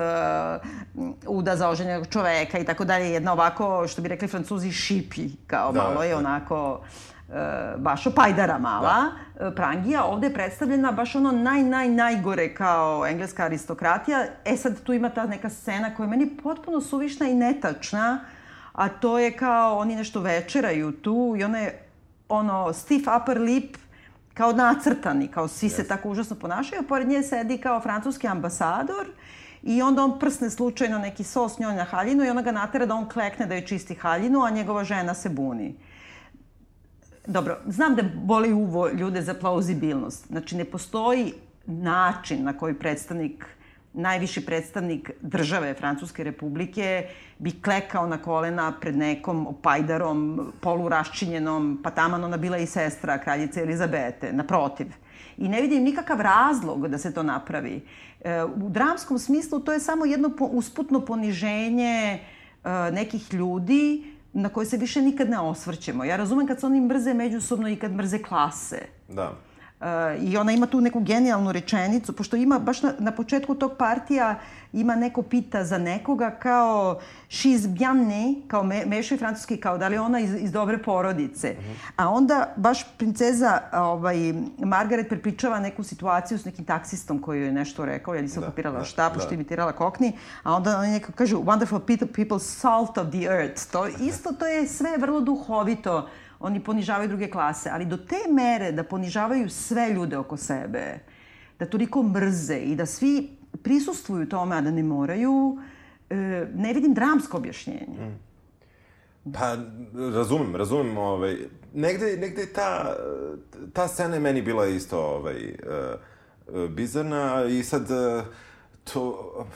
mm, uda za oženjenog čoveka i tako dalje. Jedna ovako, što bi rekli francuzi, šipi, kao Da, malo je da. onako e, baš opajdara mala, da. prangija, ovde je predstavljena baš ono naj, naj, najgore kao engleska aristokratija. E sad tu ima ta neka scena koja je meni potpuno suvišna i netačna, a to je kao oni nešto večeraju tu i ona je ono stiff upper lip kao nacrtani, kao svi se tako užasno ponašaju, a pored nje sedi kao francuski ambasador i onda on prsne slučajno neki sos njoj na haljinu i ona ga natera da on klekne da joj čisti haljinu, a njegova žena se buni. Dobro, znam da boli uvo ljude za plauzibilnost. Znači, ne postoji način na koji predstavnik najviši predstavnik države Francuske republike bi klekao na kolena pred nekom opajdarom, poluraščinjenom, pa taman ona bila i sestra kraljice Elizabete, naprotiv. I ne vidim nikakav razlog da se to napravi. E, u dramskom smislu to je samo jedno usputno poniženje e, nekih ljudi na koje se više nikad ne osvrćemo. Ja razumem kad se oni mrze međusobno i kad mrze klase. Da. I ona ima tu neku genijalnu rečenicu, pošto ima baš na, na početku tog partija ima neko pita za nekoga kao she's bien née, kao me, mešaju francuski, kao da li ona iz, iz dobre porodice. Uh -huh. A onda baš princeza ovaj, Margaret prepričava neku situaciju s nekim taksistom koji je nešto rekao, ja nisam da, kopirala da, šta, pošto da. imitirala kokni, a onda oni neko kažu wonderful people, people salt of the earth. To *laughs* isto, to je sve vrlo duhovito oni ponižavaju druge klase, ali do te mere da ponižavaju sve ljude oko sebe, da toliko mrze i da svi prisustvuju tome, a da ne moraju, e, ne vidim dramsko objašnjenje. Mm. Pa, razumem, razumem, ovaj, negde, negde ta, ta scena je meni bila isto, ovaj, uh, bizarna i sad, to,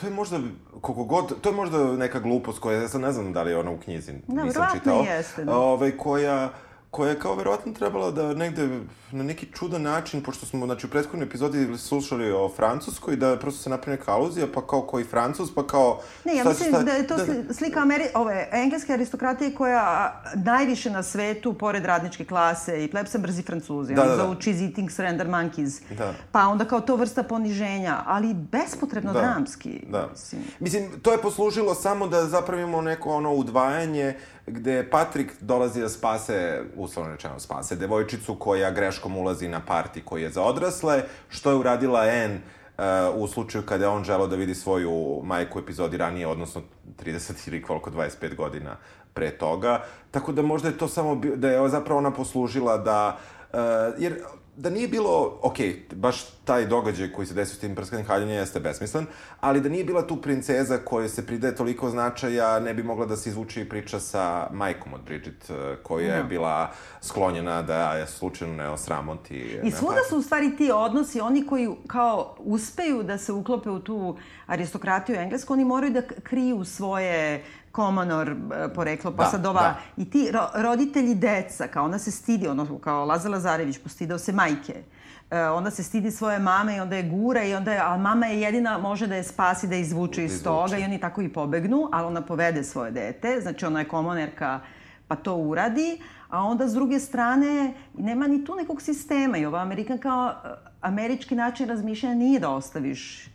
to je možda, koliko god, to je možda neka glupost koja, ja sad ne znam da li je ona u knjizi, da, nisam čitao. jeste. Da. Ovaj, koja, koja je kao verovatno trebala da negde na neki čudan način, pošto smo znači, u prethodnoj epizodi slušali o Francuskoj, da prosto se napravi neka aluzija, pa kao koji Francus, pa kao... Ne, ja mislim šta, da je to da, slika Ameri ove, engleske aristokratije koja najviše na svetu, pored radničke klase i plebsa, brzi Francuzi. Da, da, da. Zovu cheese eating surrender monkeys. Da. Pa onda kao to vrsta poniženja, ali bespotrebno da. dramski. Da. Mislim. mislim, to je poslužilo samo da zapravimo neko ono udvajanje gde Patrik dolazi da spase, uslovno rečeno spase, devojčicu koja greškom ulazi na parti koji je za odrasle, što je uradila Anne uh, u slučaju kada je on želeo da vidi svoju majku epizodi ranije, odnosno 30 ili koliko, 25 godina pre toga. Tako da možda je to samo, da je zapravo ona poslužila da, uh, jer da nije bilo, ok, baš taj događaj koji se desio s tim prskanim haljenjem jeste besmislen, ali da nije bila tu princeza koja se pridaje toliko značaja, ne bi mogla da se izvuče i priča sa majkom od Bridget, eh, koja je bila sklonjena da je slučajno ne osramoti. I svuda su u stvari ti odnosi, oni koji kao uspeju da se uklope u tu aristokratiju englesku, oni moraju da kriju svoje komonor e, poreklo, pa da, sad ova, da. i ti ro, roditelji deca, kao ona se stidi, ono, kao Laza Lazarević, postidao se majke, e, onda se stidi svoje mame i onda je gura i onda je, a mama je jedina može da je spasi, da je izvuče iz toga i oni tako i pobegnu, ali ona povede svoje dete, znači ona je komonerka, pa to uradi, a onda s druge strane nema ni tu nekog sistema i ova Amerikanka, američki način razmišljanja nije da ostaviš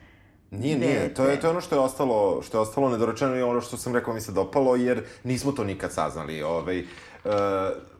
Nije, nije. To je, to je ono što je ostalo, što je ostalo nedorečeno i ono što sam rekao mi se dopalo, jer nismo to nikad saznali. Ovaj, uh,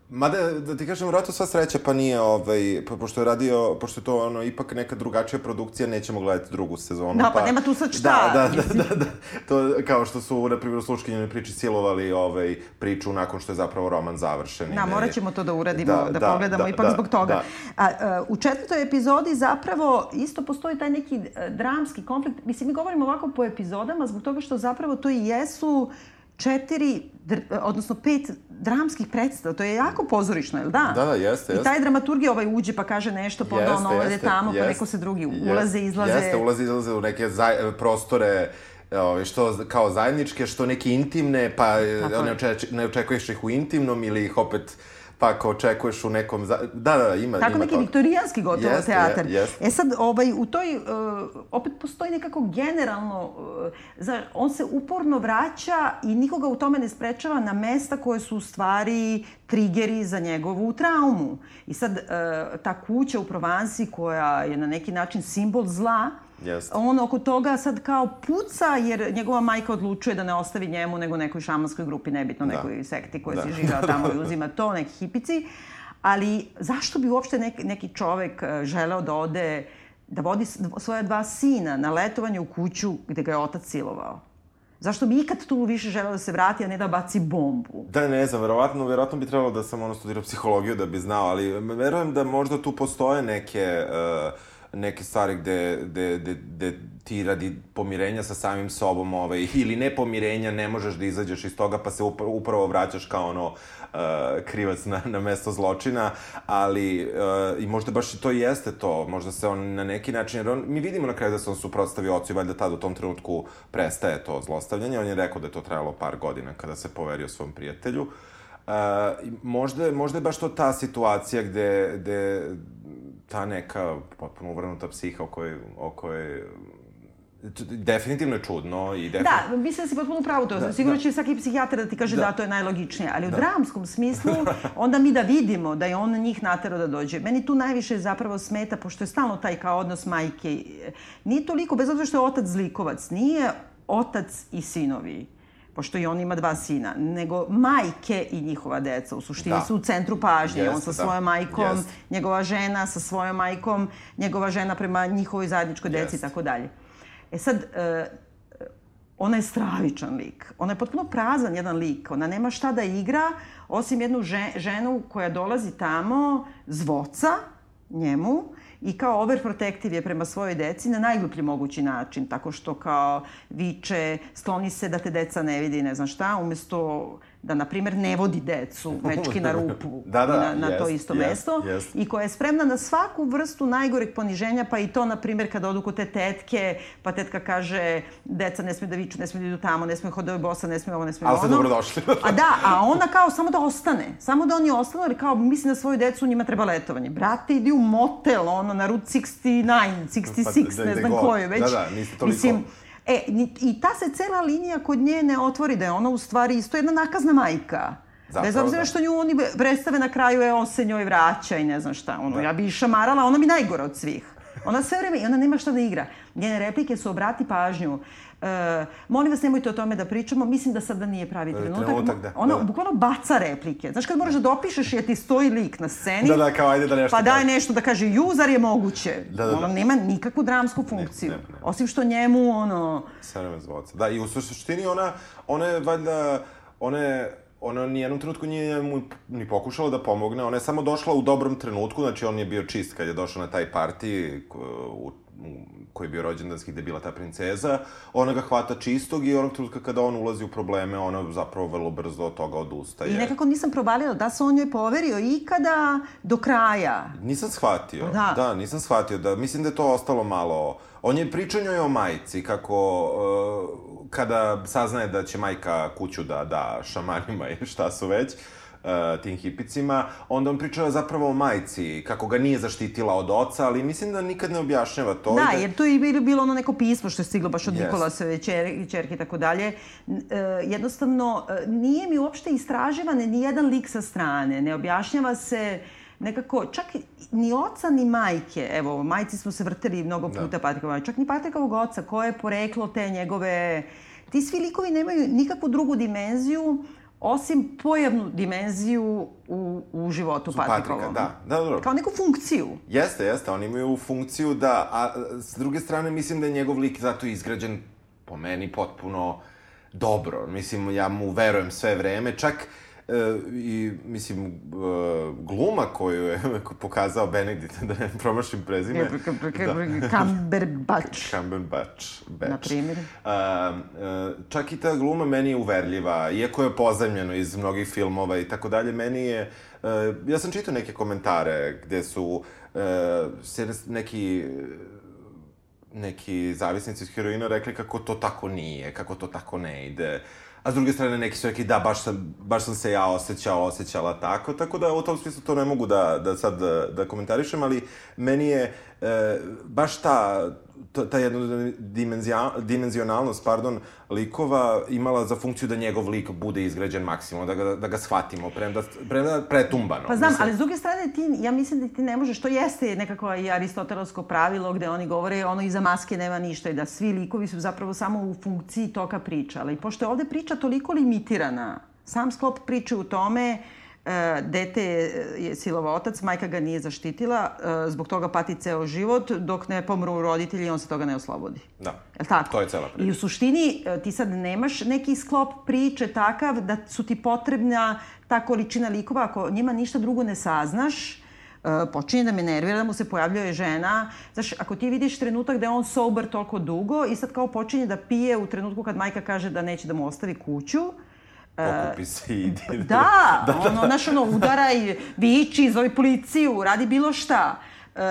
Mada, da ti kažem, vratno sva sreća, pa nije, ovaj, po, pošto je radio, pošto je to ono, ipak neka drugačija produkcija, nećemo gledati drugu sezonu. Da, pa, pa nema tu sad šta. Da, da, da, da, da, to kao što su, na primjer, u Sluškinjenoj priči silovali ovaj, priču nakon što je zapravo roman završen. Da, morat ćemo to da uradimo, da, da, da pogledamo da, ipak da, zbog toga. Da. A, a, u četvrtoj epizodi zapravo isto postoji taj neki e, dramski konflikt. Mislim, mi govorimo ovako po epizodama zbog toga što zapravo to i jesu četiri, odnosno pet dramskih predstava. To je jako pozorišno, jel da? Da, da, jeste, jeste. I taj dramaturgija ovaj uđe pa kaže nešto, pa onda ono ode tamo, pa neko se drugi ulaze, izlaze. Jeste, ulaze, izlaze u neke zaj, prostore ovaj, što kao zajedničke, što neke intimne, pa Tako ne, oče, ne očekuješ ih u intimnom ili ih opet pa ako očekuješ u nekom... Za... Da, da, ima, Tako ima neki to. viktorijanski gotovo jest, teatar. Je, jest. E sad, ovaj, u toj, uh, opet postoji nekako generalno, uh, za, on se uporno vraća i nikoga u tome ne sprečava na mesta koje su u stvari trigeri za njegovu traumu. I sad, uh, ta kuća u Provansi koja je na neki način simbol zla, Jest. On oko toga sad kao puca jer njegova majka odlučuje da ne ostavi njemu nego nekoj šamanskoj grupi, nebitno da. nekoj sekti koja da. se živao tamo i *laughs* uzima to, neki hipici. Ali zašto bi uopšte neki, neki čovek e, želeo da ode, da vodi svoja dva sina na letovanje u kuću gde ga je otac silovao? Zašto bi ikad tu više želeo da se vrati, a ne da baci bombu? Da, ne znam, verovatno, verovatno bi trebalo da sam ono studirao psihologiju da bi znao, ali verujem da možda tu postoje neke... Uh, neke stvari gde, gde, gde, gde ti radi pomirenja sa samim sobom ovaj, ili ne pomirenja ne možeš da izađeš iz toga pa se upravo, vraćaš kao ono uh, krivac na, na mesto zločina, ali uh, i možda baš i to jeste to, možda se on na neki način, jer on, mi vidimo na kraju da se on suprotstavio ocu i valjda tad u tom trenutku prestaje to zlostavljanje, on je rekao da je to trajalo par godina kada se poverio svom prijatelju. Uh, možda, možda je baš to ta situacija gde, gde ta neka potpuno uvrnuta psiha o kojoj, o kojoj definitivno je čudno i definitivno... Da, mislim da si potpuno pravo to. Da, Sigurno da. će svaki psihijatar da ti kaže da, da to je najlogičnije. Ali u da. dramskom smislu, *laughs* onda mi da vidimo da je on njih naterao da dođe. Meni tu najviše zapravo smeta, pošto je stalno taj kao odnos majke. Nije toliko, bez obzira što je otac zlikovac, nije otac i sinovi pošto i on ima dva sina, nego majke i njihova deca u suštini da. su u centru pažnje. Jeste, on sa da. svojom majkom, Jeste. njegova žena sa svojom majkom, njegova žena prema njihovoj zajedničkoj deci i tako dalje. E sad, e, ona je stravičan lik. Ona je potpuno prazan jedan lik. Ona nema šta da igra, osim jednu ženu koja dolazi tamo zvoca njemu i kao overprotective je prema svojoj deci na najgluplji mogući način, tako što kao viče, skloni se da te deca ne vidi, ne znam šta, umesto da, na primer, ne vodi decu mečki na rupu *laughs* da, da, na, na jest, to isto jest, mesto jest. i koja je spremna na svaku vrstu najgoreg poniženja, pa i to, na primer, kada odu kod te tetke, pa tetka kaže deca ne smiju da viču, ne smiju da idu tamo, ne smiju hodaju bosa, ne smiju ovo, ne smiju ono. Ali ste dobrodošli. *laughs* a da, a ona kao samo da ostane, samo da oni ostanu, jer kao misli na svoju decu, njima treba letovanje. Brate, idi u motel, ono, na Route 69, 66, pa, da, ne znam koju, već. Da, da, niste toliko. Mislim, E, i ta se cela linija kod nje ne otvori, da je ona u stvari isto jedna nakazna majka. Zapravo, Bez obzira da. što nju oni predstave na kraju, je on se njoj vraća i ne znam šta. Ono, da. Ja bi i šamarala, ona mi najgore od svih. Ona sve vreme, i ona nema šta da igra. Njene replike su obrati pažnju. E, molim vas, nemojte o tome da pričamo. Mislim da sada nije pravi trenutak. trenutak da. Ona da. bukvalno baca replike. Znaš, kad moraš da dopišeš je ti stoji lik na sceni. Da, da, kao ajde da nešto Pa daj nešto da kaže, juzar je moguće. Da, da, da. Nema nikakvu dramsku funkciju. Ne, ne, ne. Osim što njemu, ono... Sve vreme zvoca. Da, i u suštini ona, ona je valjda, ona je ona ni jednom trenutku nije mu ni pokušala da pomogne, ona je samo došla u dobrom trenutku, znači on je bio čist kad je došao na taj parti u, koji je bio rođendanski gde je bila ta princeza, ona ga hvata čistog i onog trenutka kada on ulazi u probleme, ona zapravo vrlo brzo od toga odustaje. I nekako nisam provalila da se on njoj poverio ikada do kraja. Nisam shvatio. Da. Da, nisam shvatio. Da, mislim da je to ostalo malo... On je pričao njoj o majici, kako uh, kada saznaje da će majka kuću da da šamanima i šta su već, uh, tim hipicima, onda on priča zapravo o majci, kako ga nije zaštitila od oca, ali mislim da nikad ne objašnjava to. Da, da... jer to je bilo, ono neko pismo što je stiglo baš od yes. Nikolasa čer, čerke i tako dalje. Uh, jednostavno, uh, nije mi uopšte istraživan ni jedan lik sa strane. Ne objašnjava se nekako, čak ni oca ni majke, evo, majci smo se vrteli mnogo puta da. Patrikovog, čak ni Patrikovog oca, koje je poreklo te njegove... Ti svi likovi nemaju nikakvu drugu dimenziju, osim pojavnu dimenziju u, u životu Patrikovom. Da, da, dobro. Kao neku funkciju. Jeste, jeste, oni imaju funkciju da, a s druge strane mislim da je njegov lik zato izgrađen po meni potpuno dobro. Mislim, ja mu verujem sve vreme, čak I, mislim, e, gluma koju je *laughs* pokazao Benedict, *laughs* da ne promašim prezime. da. Cumberbatch. Cumberbatch. *laughs* Batch. Na primjer. E, čak i ta gluma meni je uverljiva, iako je pozemljeno iz mnogih filmova i tako dalje, meni je... Ja sam čitao neke komentare gde su se neki neki zavisnici iz heroina rekli kako to tako nije, kako to tako ne ide. A s druge strane, neki su rekli da, baš sam, baš sam se ja osjećao, osjećala tako, tako da u tom smislu to ne mogu da, da sad da, da komentarišem, ali meni je e, baš ta, ta jedna dimenzionalnost, pardon, likova imala za funkciju da njegov lik bude izgrađen maksimum, da ga, da ga shvatimo, premda, premda pretumbano. Pa znam, mislim. ali s druge strane, ti, ja mislim da ti ne možeš, to jeste nekako i aristotelovsko pravilo gde oni govore ono iza maske nema ništa i da svi likovi su zapravo samo u funkciji toka priča. Ali pošto je ovde priča toliko limitirana, sam sklop priče u tome dete je silovo otac, majka ga nije zaštitila, e, zbog toga pati ceo život, dok ne pomru roditelji on se toga ne oslobodi. Da, je tako? to je cela priča. I u suštini e, ti sad nemaš neki sklop priče takav da su ti potrebna ta količina likova, ako njima ništa drugo ne saznaš, počinje da me nervira da mu se pojavljuje žena. Znaš, ako ti vidiš trenutak da je on sober toliko dugo i sad kao počinje da pije u trenutku kad majka kaže da neće da mu ostavi kuću, Pokupi se i ide. *laughs* Da, da, da, ono, znaš, ono, udaraj, viči, zove policiju, radi bilo šta. E,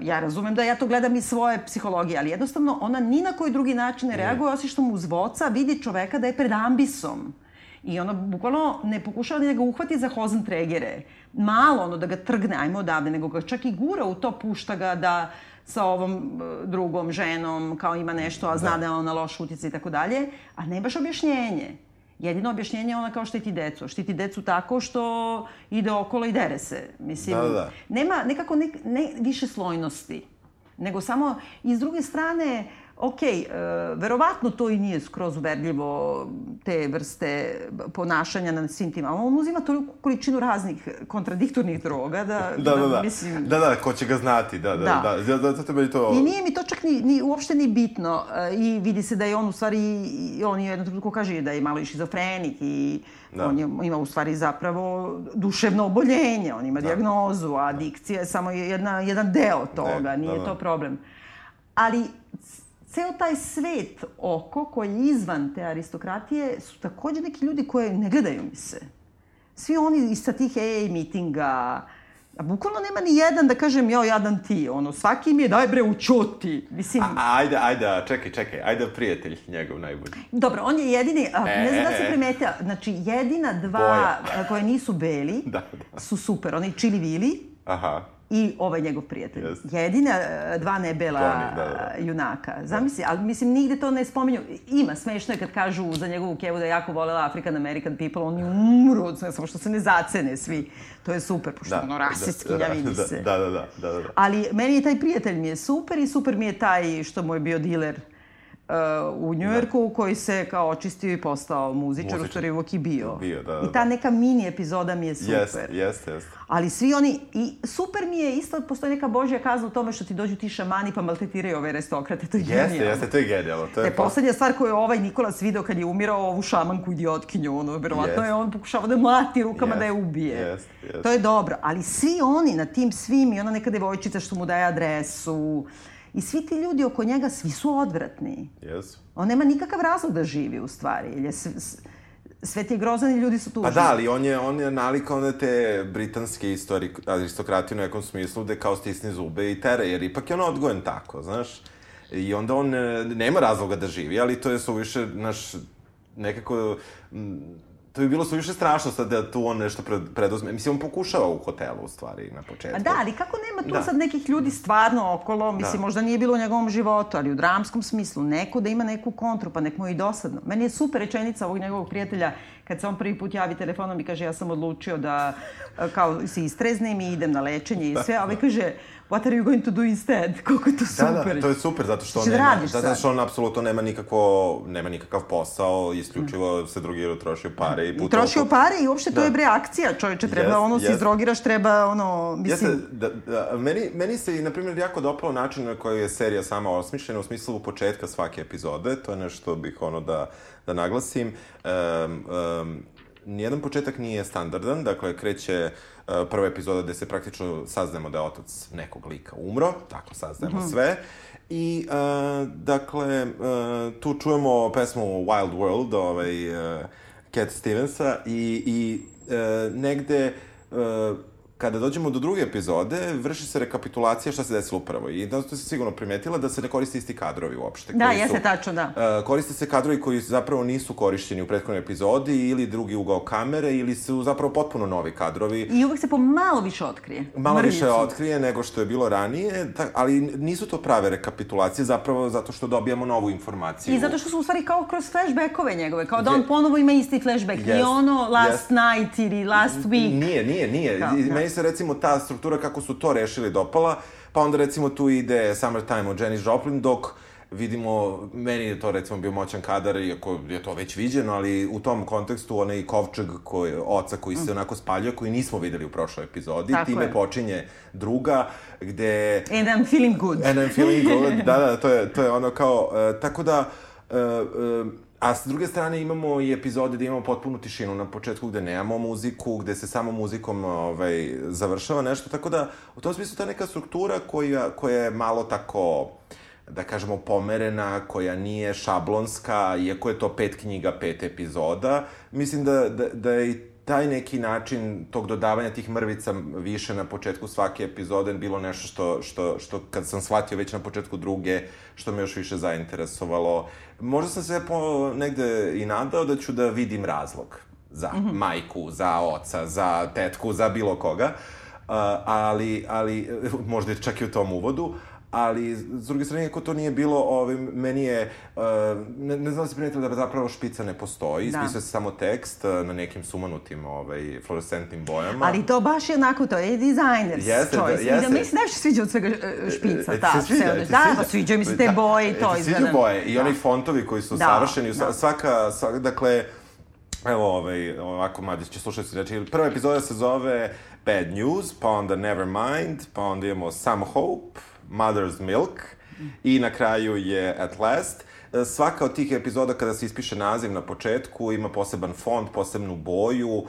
ja razumem da ja to gledam iz svoje psihologije, ali jednostavno ona ni na koji drugi način ne reaguje, osim što mu zvoca vidi čoveka da je pred ambisom. I ona bukvalno ne pokušava ni da ga uhvati za hozentregere. Malo ono da ga trgne, ajmo odavde, nego ga čak i gura u to, pušta ga da sa ovom e, drugom ženom, kao ima nešto, a zna da, da je ona loš utjecaj i tako dalje, a ne baš objašnjenje. Jedino objašnjenje je ona kao štiti decu. Štiti decu tako što ide okolo i dere se. Mislim, Da, da. nema nekako ne, ne više slojnosti. Nego samo, i s druge strane, ok, e, verovatno to i nije skroz uverljivo te vrste ponašanja na svim tim, ali on uzima toliku količinu raznih kontradiktornih droga da, Da, da, da. mislim... Da, da, ko će ga znati, da, da, Da. da. da. Zato meni to... I nije mi to čak ni, ni uopšte ni bitno. E, I vidi se da je on u stvari, on je jednom trenutku kaže da je malo i šizofrenik i Da. on je, ima u stvari zapravo duševno oboljenje, on ima da. dijagnozu, a adikcija je samo jedna, jedan deo toga, da, nije da. to problem. Ali ceo taj svet oko koji je izvan te aristokratije su takođe neki ljudi koje ne gledaju mi se. Svi oni iz sa tih AA mitinga, a bukvalno nema ni jedan da kažem, jao, jadan ti, ono, svaki mi je, daj bre, učuti. Mislim, A, ajde, ajde, čekaj, čekaj, ajde prijatelj njegov najbolji. Dobro, on je jedini, a, ne znam da E, se e. primetila, znači jedina dva Boja. koje nisu beli *laughs* Da, da. su super, onaj Chili Vili Aha. I ovaj njegov prijatelj. Jeste. Jedina a, dva nebela Tony, da, da. a, junaka. Zamisli, ali mislim nigde to ne spominju. Ima, smešno je kad kažu za njegovu kevu da je jako volela African American people, oni umru od samo što se ne zacene svi. To je super, pošto da, ono rasistski da, vidi da, se. Da, da, da, da, da. Ali meni je taj prijatelj mi je super i super mi je taj što mu je bio diler u Njujorku koji se kao očistio i postao muzičar, Muzičar. u stvari uvijek i bio. Bio, da, da, I ta neka mini epizoda mi je super. Jeste, jeste, jeste. Ali svi oni, i super mi je isto, postoji neka božja kazna u tome što ti dođu ti šamani pa maltetiraju ove aristokrate, to je Jeste, genijalno. jeste, to je genijalno. To je E, poslednja stvar koju je ovaj Nikolas video kad je umirao ovu šamanku idiotkinju, ono, verovatno Jeste. je on pokušavao da mlati rukama da je Jeste, ubije. jeste, jeste. To je dobro, ali svi oni na tim svim i ona neka devojčica što mu daje adresu i svi ti ljudi oko njega, svi su odvratni. Jesu. On nema nikakav razlog da živi u stvari, jer je s, s, svet je grozan i ljudi su tužni. Pa da, ali on je, on je nalikao na te britanske istori, aristokratije u nekom smislu gde kao stisne zube i tere, jer ipak je on odgojen tako, znaš. I onda on e, nema razloga da živi, ali to je suviše, znaš, nekako... To bi bilo suviše strašno sad da tu on nešto pred, preduzme. Mislim, on pokušava u hotelu, u stvari, na početku. A da, ali kako nema tu Da. sad nekih ljudi stvarno okolo, mislim, Da. možda nije bilo u njegovom životu, ali u dramskom smislu, neko da ima neku kontru, pa nek mu je i dosadno. Meni je super rečenica ovog njegovog prijatelja, kad se on prvi put javi telefonom i kaže ja sam odlučio da kao se istreznem i idem na lečenje i sve, a ovaj kaže what are you going to do instead? *laughs* Koliko je to Da, super. da, to je super, zato što Šta da nema, radiš zato što on apsolutno nema nikakvo, nema nikakav posao, isključivo se drugi trošio pare i putovao trošio pare i uopšte to Da. je bre akcija, čovječe, treba Jest, ono, se jest. izrogiraš, treba ono, Jeste, mislim... da, da, meni, meni se, na primjer, jako dopao način na koji je serija sama osmišljena, u smislu početka svake epizode, to je nešto bih ono da, da naglasim. Um, um, nijedan početak nije standardan, dakle, kreće uh, prva epizoda gde se praktično saznajemo da je otac nekog lika umro, tako saznajemo sve. I, uh, dakle, uh, tu čujemo pesmu Wild World, ovaj, uh, Cat Stevensa i, i uh, negde uh, kada dođemo do druge epizode, vrši se rekapitulacija šta se desilo upravo. I da ste se sigurno primetila da se ne koriste isti kadrovi uopšte. Da, jeste tačno, da. E, koriste se kadrovi koji zapravo nisu korišćeni u prethodnoj epizodi ili drugi ugao kamere ili su zapravo potpuno novi kadrovi. I uvek se po malo više otkrije. Malo više Mrvicu. otkrije nego što je bilo ranije, ta, ali nisu to prave rekapitulacije zapravo zato što dobijamo novu informaciju. I zato što su u stvari kao kroz flashbackove njegove, kao da Je- on ponovo ima isti flashback. I Jest, ono last jest. night ili last week. Nije, nije, nije. Da, da. Se recimo ta struktura kako su to rešili dopala, pa onda recimo tu ide Summertime od Janis Joplin, dok vidimo, meni je to recimo bio moćan kadar, iako je to već viđeno, ali u tom kontekstu onaj kovčeg koji, oca koji se onako spaljuje, koji nismo videli u prošloj epizodi, Mm. Tako time je. počinje druga, gde And I'm feeling good. And I'm feeling good, *laughs* da, da, to je, to je ono kao, uh, tako da, uh, uh, A s druge strane imamo i epizode gde imamo potpunu tišinu na početku gde nemamo muziku, gde se samo muzikom ovaj, završava nešto, tako da u tom smislu ta neka struktura koja, koja je malo tako da kažemo pomerena, koja nije šablonska, iako je to pet knjiga, pet epizoda, mislim da, da, da je taj neki način tog dodavanja tih mrvica više na početku svake epizode bilo nešto što, što, što kad sam shvatio već na početku druge, što me još više zainteresovalo. Možda sam se po, negde i nadao da ću da vidim razlog za mm -hmm. majku, za oca, za tetku, za bilo koga. Uh, ali, ali *laughs* možda čak i u tom uvodu, ali s druge strane, ako to nije bilo, ovaj, meni je, uh, ne, ne znam da se primetili da zapravo špica ne postoji, da. ispisuje se samo tekst uh, na nekim sumanutim ovaj, fluorescentnim bojama. Ali to baš je onako, to je designers jeste, choice. Da, jeste. I da mi se nešto sviđa od svega uh, špica, E, ta, se sviđa, se da, sviđa? pa sviđaju mi se te Da. boje i E, to sviđaju izgleda. boje i da. oni fontovi koji su Da, savršeni, da. svaka, svaka, dakle, Evo, ovaj, ovako, mladi će slušati, znači, prva epizoda se zove Bad News, pa onda Nevermind, pa onda imamo Some Hope, Mother's Milk i na kraju je At Last. Svaka od tih epizoda kada se ispiše naziv na početku ima poseban font, posebnu boju uh,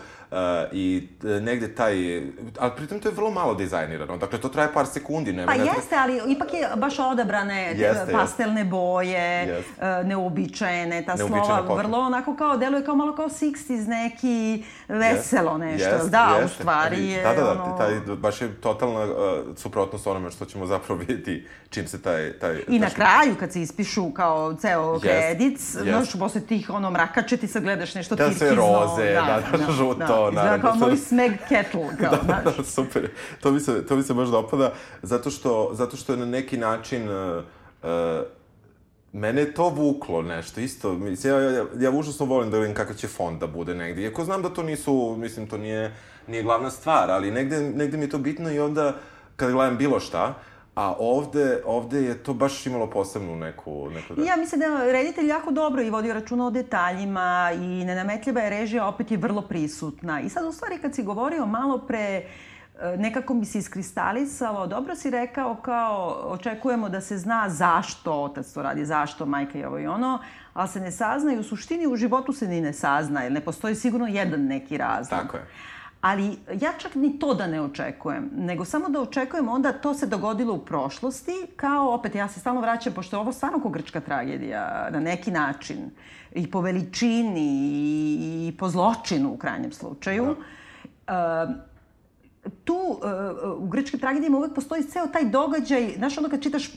i e, negde taj... Ali pritom to je vrlo malo dizajnirano, dakle to traje par sekundi. Ne, Pa ne, jeste, ali ipak je baš odabrane te Jeste, pastelne boje, Jeste. e, neuobičajene, ta Neuobičajena slova, vrlo onako kao, deluje kao malo kao 60s neki veselo nešto. Jeste, da, u jeste. stvari Ali, je Da, da, da, ono... taj, baš je totalna uh, suprotnost onome što ćemo zapravo *laughs* vidjeti čim se taj... taj I na taj- kraju, kad se ispišu kao ceo Jest, kredit, jest. znaš, posle tih ono mrakače ti sad gledaš nešto Da, tirkizno. roze, da, da, žuto, Izgleda naravno, kao sad- moj smeg kettle, kao, *laughs* znaš. da, super. To mi se, to mi se baš dopada, zato što, zato što je na neki način... Uh, uh, mene je to vuklo nešto, isto. Mislim, ja, ja, ja užasno volim da vidim kakav će fond da bude negde. Iako znam da to nisu, mislim, to nije, nije glavna stvar, ali negde, negde mi je to bitno i onda, kada gledam bilo šta, a ovde, ovde je to baš imalo posebnu neku... neku I Ja mislim da reditelj jako dobro i vodio računa o detaljima i nenametljiva je režija opet je vrlo prisutna. I sad u stvari kad si govorio malo pre e, nekako mi se iskristalisalo, dobro si rekao kao očekujemo da se zna zašto otac to radi, zašto majka i ovo i ono, ali se ne sazna i u suštini u životu se ni ne sazna, jer ne postoji sigurno jedan neki razlog. Tako je. Ali ja čak ni to da ne očekujem, nego samo da očekujem onda to se dogodilo u prošlosti, kao opet ja se stalno vraćam, pošto je ovo stvarno ko grčka tragedija na neki način, i po veličini i, i po zločinu u krajnjem slučaju. Da. Tu uh, u grčkim tragedijama uvek postoji ceo taj događaj, znaš ono kad čitaš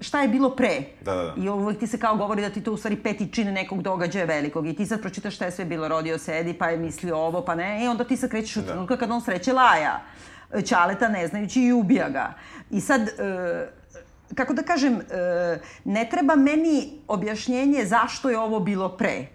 šta je bilo pre. Da, da, da. I uvek ti se kao govori da ti to u stvari peti čin nekog događaja velikog. I ti sad pročitaš šta je sve bilo, rodio sedi, pa je mislio ovo, pa ne. I onda ti se krećeš u Da. trenutka kad on sreće Laja. Ćaleta ne znajući i ubija ga. I sad, e, kako da kažem, e, ne treba meni objašnjenje zašto je ovo bilo pre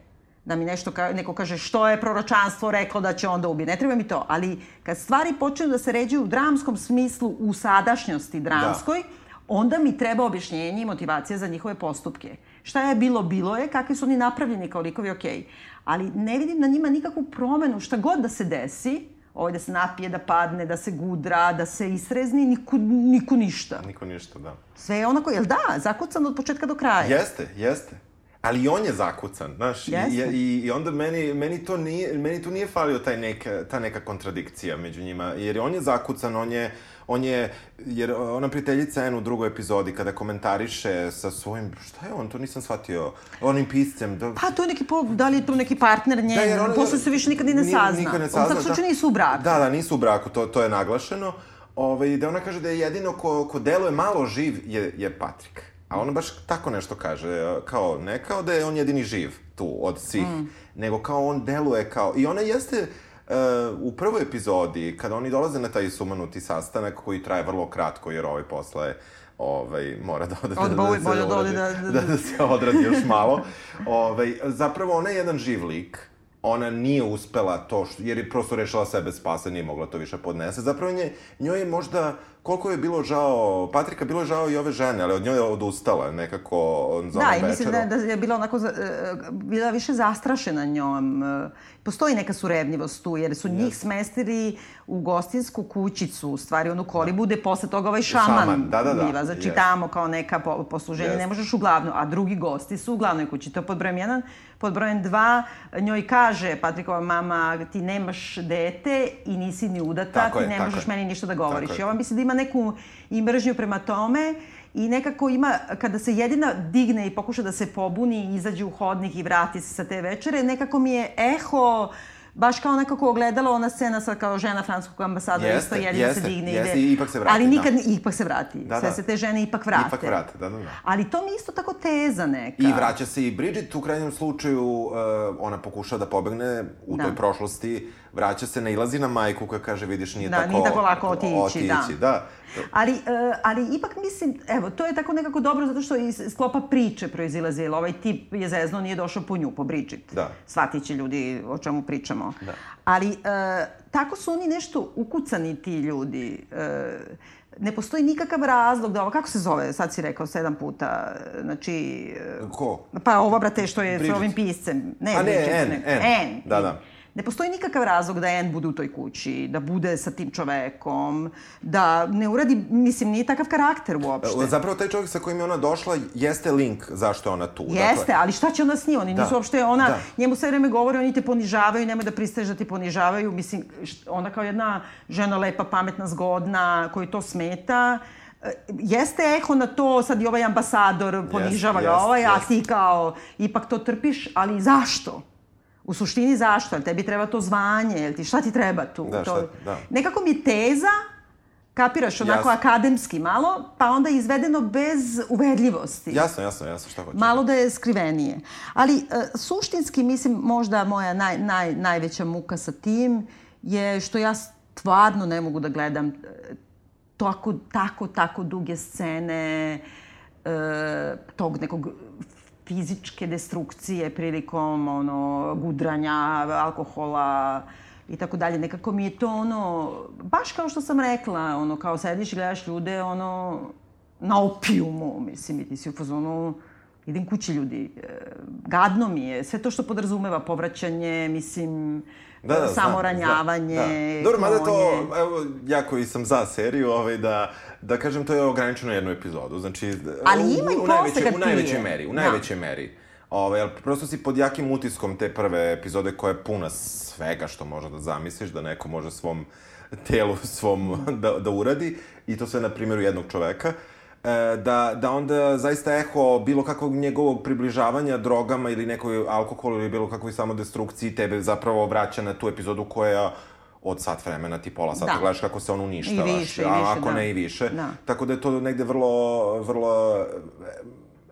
da mi nešto ka, neko kaže što je proročanstvo reklo da će onda ubiti. Ne treba mi to, ali kad stvari počinju da se ređuju u dramskom smislu, u sadašnjosti dramskoj, da. onda mi treba objašnjenje i motivacija za njihove postupke. Šta je bilo, bilo je, kakvi su oni napravljeni kao likovi, okej. Okay. Ali ne vidim na njima nikakvu promenu, šta god da se desi, ovaj da se napije, da padne, da se gudra, da se isrezni, niko, niko ništa. Niko ništa, da. Sve je onako, jel da, zakucan od početka do kraja. Jeste, jeste. Ali on je zakucan, znaš, i, i, i onda meni, meni, to nije, meni tu nije falio taj neka, ta neka kontradikcija među njima, jer on je zakucan, on je, on je, jer ona prijateljica En u drugoj epizodi kada komentariše sa svojim, šta je on, to nisam shvatio, onim piscem, da, Pa to je neki, po, da li je to neki partner njen, Da, da, jer ona- posle se više nikad ni ne sazna. nikad ne On sazna, sad slučaju nisu u braku. Da, da, nisu u braku, to, to je naglašeno. Ove, da ona kaže da je jedino ko, ko deluje malo živ je, je Patrik. A ona baš tako nešto kaže, kao, ne kao da je on jedini živ tu od svih, mm. nego kao on deluje kao... I ona jeste uh, u prvoj epizodi, kada oni dolaze na taj sumanuti sastanak koji traje vrlo kratko, jer ovaj posle ovaj, mora da ode Od da, se bolje da ode odradi- da- da- da, da se odradi još malo. ovaj, zapravo ona je jedan živ lik ona nije uspela to, što, jer je prosto rešila sebe spase, nije mogla to više podnese. Zapravo nje, njoj je možda, koliko je bilo žao, Patrika bilo je žao i ove žene, ali od njoj je odustala nekako za Da, i mislim da, da je bila onako, e, bila više zastrašena njom. E, Postoji neka surevljivost tu, jer su njih smestili u gostinsku kućicu, u stvari onu kolibu, gde posle toga ovaj šaman, Šaman, da, da, da, biva. Znači jest. tamo kao neka po, posluženje, Jest. ne možeš u glavnu, a drugi gosti su u glavnoj kući. To je pod brojem jedan. Pod brojem dva, njoj kaže Patrikova mama, ti nemaš dete i nisi ni udata, Tako ti je, ne možeš je. meni ništa da govoriš. Tako. I ova mislim da ima neku i mržnju prema tome i nekako ima, kada se jedina digne i pokuša da se pobuni i izađe u hodnik i vrati se sa te večere, nekako mi je eho baš kao nekako ogledalo ona scena sa kao žena francuskog ambasadora Jeste, isto jedina jeste, se digne jeste, ide. i ipak se vrati, Ali nikad, da. ipak se vrati. Da, Sve da. se te žene ipak vrate. Ipak vrate, da, da, da. Ali to mi isto tako teza neka. I vraća se i Bridget, u krajnjem slučaju uh, ona pokušava da pobegne u Da. toj prošlosti, vraća se, nailazi na majku koja kaže, vidiš, nije Da, tako... nije tako lako otići, da. da. Ali, e, ali ipak mislim, evo, to je tako nekako dobro zato što iz sklopa priče proizilazi, jer ovaj tip je zezno, nije došao po nju, po Bridget. Da. Shvatit će ljudi o čemu pričamo. Da. Ali e, tako su oni nešto ukucani ti ljudi. E, ne postoji nikakav razlog da ovo, kako se zove, sad si rekao sedam puta, znači... Ko? Pa ovo, brate, što je Bridget. sa ovim piscem. Ne, A ne, Bridget, Anne, nego- Anne. Anne. Da, da. Ne postoji nikakav razlog da Anne bude u toj kući, da bude sa tim čovekom, da ne uradi, mislim, nije takav karakter uopšte. Zapravo taj čovjek sa kojim je ona došla jeste link zašto je ona tu. Jeste, ali šta će ona s njim? Oni Da. nisu uopšte, ona, Da. njemu sve vreme govore, oni te ponižavaju, nemoj da pristaješ da ti ponižavaju. Mislim, ona kao jedna žena lepa, pametna, zgodna, koju to smeta, e, Jeste eho na to, sad i ovaj ambasador ponižava ga jest, ovaj, a jest. ti kao ipak to trpiš, ali zašto? U suštini zašto? Jel tebi treba to zvanje? Jel ti, šta ti treba tu? Da, to, šta- da. Nekako mi teza, kapiraš, onako Jasno. akademski malo, pa onda izvedeno bez uvedljivosti Jasno, jasno, jasno, šta hoće. malo da je skrivenije. Ali e, suštinski, mislim, možda moja naj, naj, najveća muka sa tim je što ja stvarno ne mogu da gledam e, tako, tako, tako duge scene e, tog nekog fizičke destrukcije prilikom ono gudranja, alkohola i tako dalje. Nekako mi je to ono, baš kao što sam rekla, ono, kao sediš i gledaš ljude, ono, na opijumu, mislim, i ti si u fazonu, idem kući ljudi, e, gadno mi je, sve to što podrazumeva povraćanje, mislim, Da, da, samoranjavanje, znam, da. Dobro, mada to, evo, ja koji sam za seriju, ovaj, da, da kažem, to je ograničeno jednu epizodu. Znači, Ali u, ima i posle najvećoj, kad u najvećoj meri, u Da. najvećoj meri. Ovaj, ali prosto si pod jakim utiskom te prve epizode koja je puna svega što može da zamisliš, da neko može svom telu svom *laughs* da, da uradi i to sve na primjeru jednog čoveka. E, da, da onda zaista eho bilo kakvog njegovog približavanja drogama ili nekoj alkoholu ili bilo kakvoj samodestrukciji tebe zapravo vraća na tu epizodu koja od sat vremena ti pola sata Da. gledaš kako se on uništava. I više, i a više, ako da. ne i više. Da. Tako da je to negde vrlo, vrlo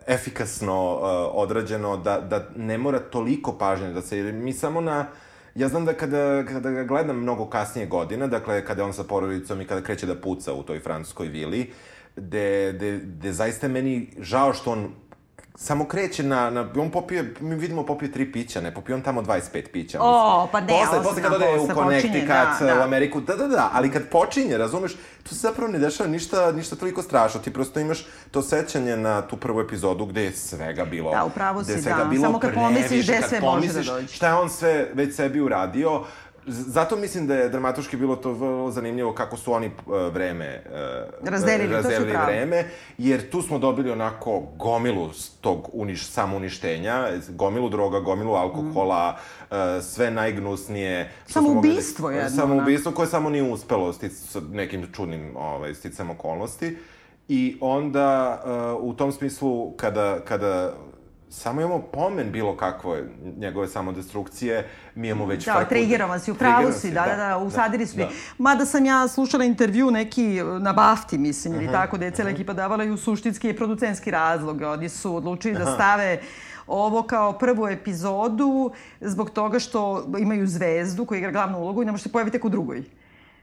e, efikasno uh, odrađeno, da, da ne mora toliko pažnje da se, mi samo na, ja znam da kada, kada ga gledam mnogo kasnije godina, dakle kada je on sa porodicom i kada kreće da puca u toj francuskoj vili, gde, gde, gde zaista meni žao što on samo kreće na, na, on popije, mi vidimo popije tri pića, ne popije on tamo 25 pića. O, mislim. pa ne, Posle, posle kad ode u Connecticut, da, da. u Ameriku, da, da, da, ali kad počinje, razumeš, tu se zapravo ne dešava ništa, ništa toliko strašno, ti prosto imaš to sećanje na tu prvu epizodu gde je svega bilo, Da, upravo si, da. bilo Samo kad pomisliš gde sve može da dođe. Šta je on sve već sebi uradio, Zato mislim da je dramatuški bilo to vrlo zanimljivo kako su oni uh, vreme uh, Razdelili, to razdelili upravo. vreme, jer tu smo dobili onako gomilu tog uniš, samouništenja, gomilu droga, gomilu alkohola, uh, sve najgnusnije. Samoubistvo jedno, Samoubistvo koje samo nije uspelo stic, sa nekim čudnim ovaj, sticam okolnosti. I onda, uh, u tom smislu, kada, kada samo imamo pomen bilo kakve njegove samodestrukcije, mi imamo već Da, frku- trigerovan si, u pravu si, da, da, da, usadili su da. mi. Mada sam ja slušala intervju neki na Bafti, mislim, Mhm, ili tako, da je cela ekipa davala i u suštinski i producentski razlog. Oni su odlučili da stave ovo kao prvu epizodu zbog toga što imaju zvezdu koja igra glavnu ulogu i ne možete pojaviti tek u drugoj.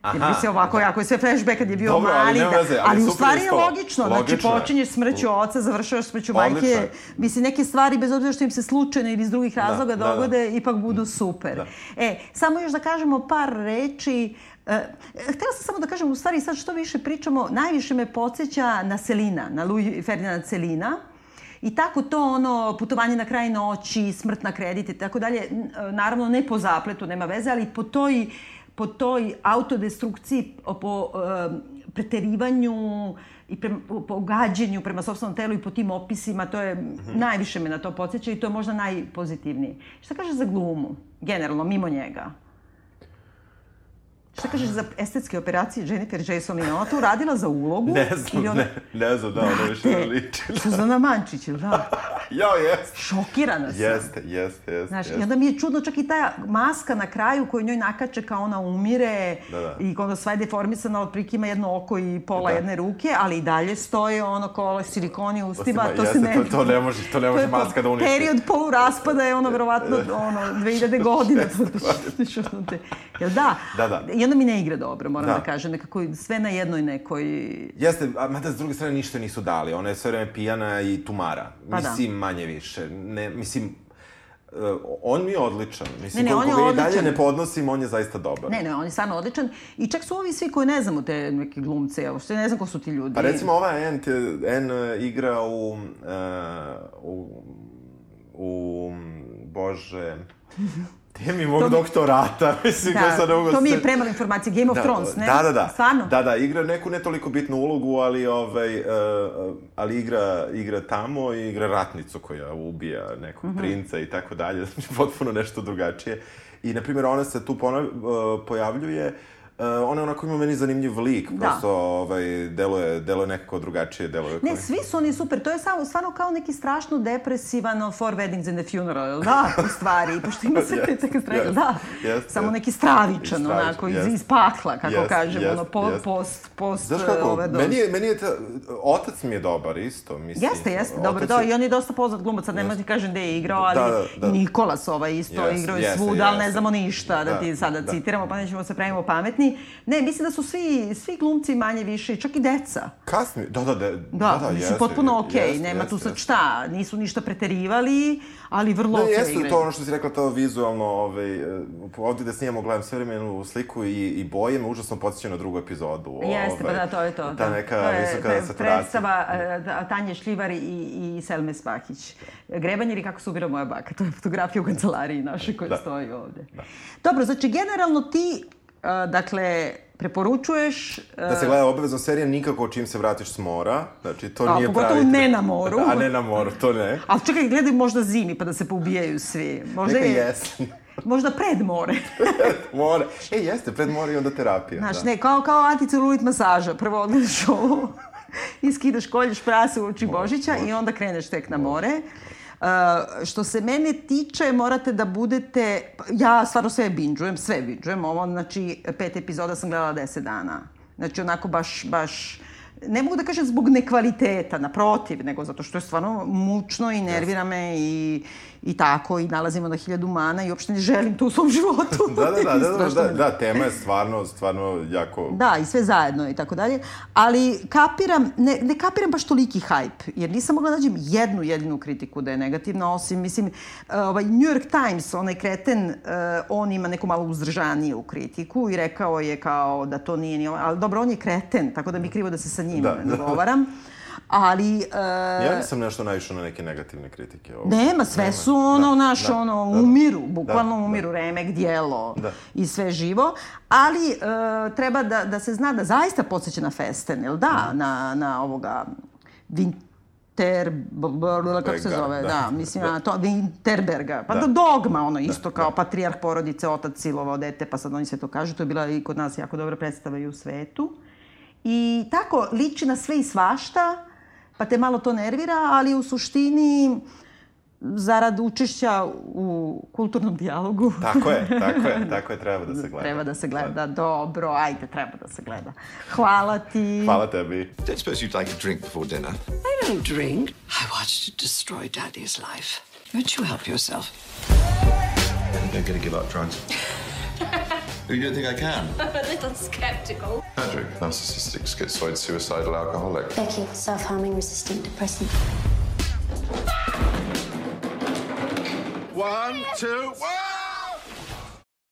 Jer Aha, bi se ovako, ako je sve flashback kad je bio Dobro, ali mali, da- veze, ali ali u stvari je logično, znači Logično je. počinješ smrću oca, završavaš smrću majke, mislim neke stvari bez obzira što im se slučajno ili iz drugih razloga da, da. dogode, ipak budu super. Da. E, samo još da kažemo par reči, E, htela sam samo da kažem, u stvari sad što više pričamo, najviše me podsjeća na Selina, na Louis Ferdinand Selina. I tako to ono, putovanje na kraj noći, smrt na kredit i tako dalje, naravno ne po zapletu, nema veze, ali po toj, po toj autodestrukciji, po e, preterivanju i prema, po gađenju prema sobstvenom telu i po tim opisima, to je, najviše me na to podsjeća i to je možda najpozitivnije. Šta kaže za glumu, generalno, mimo njega? Šta kažeš za estetske operacije Jennifer Jason? Je ona to uradila za ulogu? Ne znam, Ili ona- ne, ne znam da ono više ne liči. Suzana Mančić, ili da? *laughs* Jo, jeste. Šokirana sam. Jeste, jeste, jeste. Znaš, jeste. i onda mi je čudno čak i ta maska na kraju koju njoj nakače kao ona umire Da, da. i onda sva je deformisana, otprilike ima jedno oko i pola Da. jedne ruke, ali i dalje stoje ono kao silikoni u ustima, to se jeste, ne... to- to ne može- to ne može je maska da uništi. Period poluraspada je ono verovatno *laughs* ono 2000 godine. *laughs* Jel da? Da, da. Onda mi ne igra dobro, moram da, Da. kažem, nekako sve na jednoj nekoj... Jeste, a mada s druge strane ništa nisu dali. Ona je sve vreme pijana i tumara. Pa da. mislim, manje više. Ne, mislim, uh, on mi je odličan. Mislim, Ne, ne, on je i dalje odličan. ne podnosim, on je zaista dobar. Ne, ne, on je stvarno odličan. I čak su ovi svi koji ne znamo te neke glumce, evo, što ne znam ko su ti ljudi. Pa recimo ova N, N uh, igra u, uh, u, u, bože, *laughs* temi mog doktorata, *laughs* mislim, ko sad ne mogu to mi je premala informacija. Game of Thrones, ne? Da, da, da. Stvarno? Da, da, igra neku ne toliko bitnu ulogu, ali, ovaj, uh, ali igra, igra tamo i igra ratnicu koja ubija nekog Mhm. princa i tako dalje. Znači, *laughs* potpuno nešto drugačije. I, na primjer, ona se tu ponav, uh, pojavljuje Uh, ona je onako ima meni zanimljiv lik, Da. prosto ovaj, deluje, deluje nekako drugačije, deluje... Ne, svi su oni super. To je samo, stvarno kao neki strašno depresivan ono, Four Weddings and a Funeral, da? U stvari, pošto ima sve te take strane, jeste, da. jeste, samo jeste. neki stravičan, stravičan, onako, iz, jeste. iz pakla, kako Jeste, kažemo, jeste, ono, po, jeste. post, post, Znaš kako, ove, do- meni je, meni je ta, otac mi je dobar isto, mislim. Jeste, jeste, dobro, da, je- i on je dosta poznat glumac, sad ne možete kažem gde je igrao, ali Da, da, da. Nikolas ovaj isto Jeste, igrao je svuda, ali ne znamo ništa, da, Da, ti sada da. citiramo, pa nećemo se pravimo pametni. Ne, mislim da su svi, svi glumci manje više, čak i deca. Kasnije, da, da, da, Da, da, da mislim, jeste, potpuno okej, jeste, nema jeste, tu sad jeste. šta, nisu ništa preterivali, ali vrlo okej jeste igraju. to ono što si rekla, to vizualno, ovaj, eh, ovdje da snimamo, gledam sve vremenu sliku i, i boje me užasno podsjeća na drugu epizodu. Jeste, pa ovaj, da, to je to. Ta da. neka to je, visoka saturacija. predstava e, da, Tanje Šljivar i, i Selme Spahić. Grebanjer i kako se ubira moja baka. To je fotografija u kancelariji našoj koja Da. stoji ovde. Dobro, znači generalno ti, e, dakle, preporučuješ... Da se gleda obavezno serija nikako čim se vratiš s mora, znači to A, nije pogotovo pravi... ne na moru. *laughs* A ne na moru, to ne. Ali čekaj, gledaj možda zimi pa da se poubijaju svi. Možda Neka je, jesen. *laughs* Možda pred more. *laughs* more. E, jeste, pred more i onda terapija. Znaš, da. ne, kao, kao anticelulit masaža. Prvo odgledaš ovo i skidaš, kolješ prase u oči Božića i onda kreneš tek na more. Uh, što se mene tiče, morate da budete... Ja stvarno sve binđujem, sve binđujem. Ovo, znači, pet epizoda sam gledala deset dana. Znači, onako baš, baš... Ne mogu da kažem zbog nekvaliteta, naprotiv, nego zato što je stvarno mučno i nervira me i, i tako, i nalazimo na hiljadu mana i uopšte ne želim to u svom životu. *laughs* Da, da, da, da, da, da, da, tema je stvarno, stvarno jako... Da, i sve zajedno i tako dalje. Ali kapiram, ne, ne kapiram baš toliki hype, jer nisam mogla da nađem jednu jedinu kritiku da je negativna, osim, mislim, uh, ovaj New York Times, onaj kreten, uh, on ima neku malo uzdržaniju kritiku i rekao je kao da to nije ni ali dobro, on je kreten, tako da mi krivo da se sa njim Da, da, da. govaram. Ali... Uh, *laughs* Ja nisam nešto naišao na neke negativne kritike. Ovdje. Nema, sve Nema. su ono, Da, naš, da, ono, da, da. umiru, bukvalno Da, umiru, remek, dijelo Da. i sve živo, ali e, treba da, da se zna da zaista podsjeća na festen, jel da, Mhm. na, na ovoga b- kako se zove, da, da. mislim, Da. to, Winterberga, pa Da. da. dogma, ono, isto kao patrijarh porodice, otac silovao dete, pa sad oni sve to kažu, to je bila i kod nas jako dobra predstava i u svetu. I tako, liči na sve i svašta, pa te malo to nervira, ali u suštini, zarad učešća u kulturnom dijalogu, *laughs* Tako je, tako je, tako je, treba da se gleda. treba da se gleda. Dobro, ajde, treba da se gleda. Hvala ti. Hvala tebi. Don't suppose you'd like a drink before dinner? I don't drink. I watched it destroy Daddy's life. Won't you help yourself? Don't get to give up drugs. *laughs* You don't think I can? I'm *laughs* a little skeptical. Patrick, narcissistic, schizoid, suicidal alcoholic. Becky, self-harming resistant depressant. One, two, one!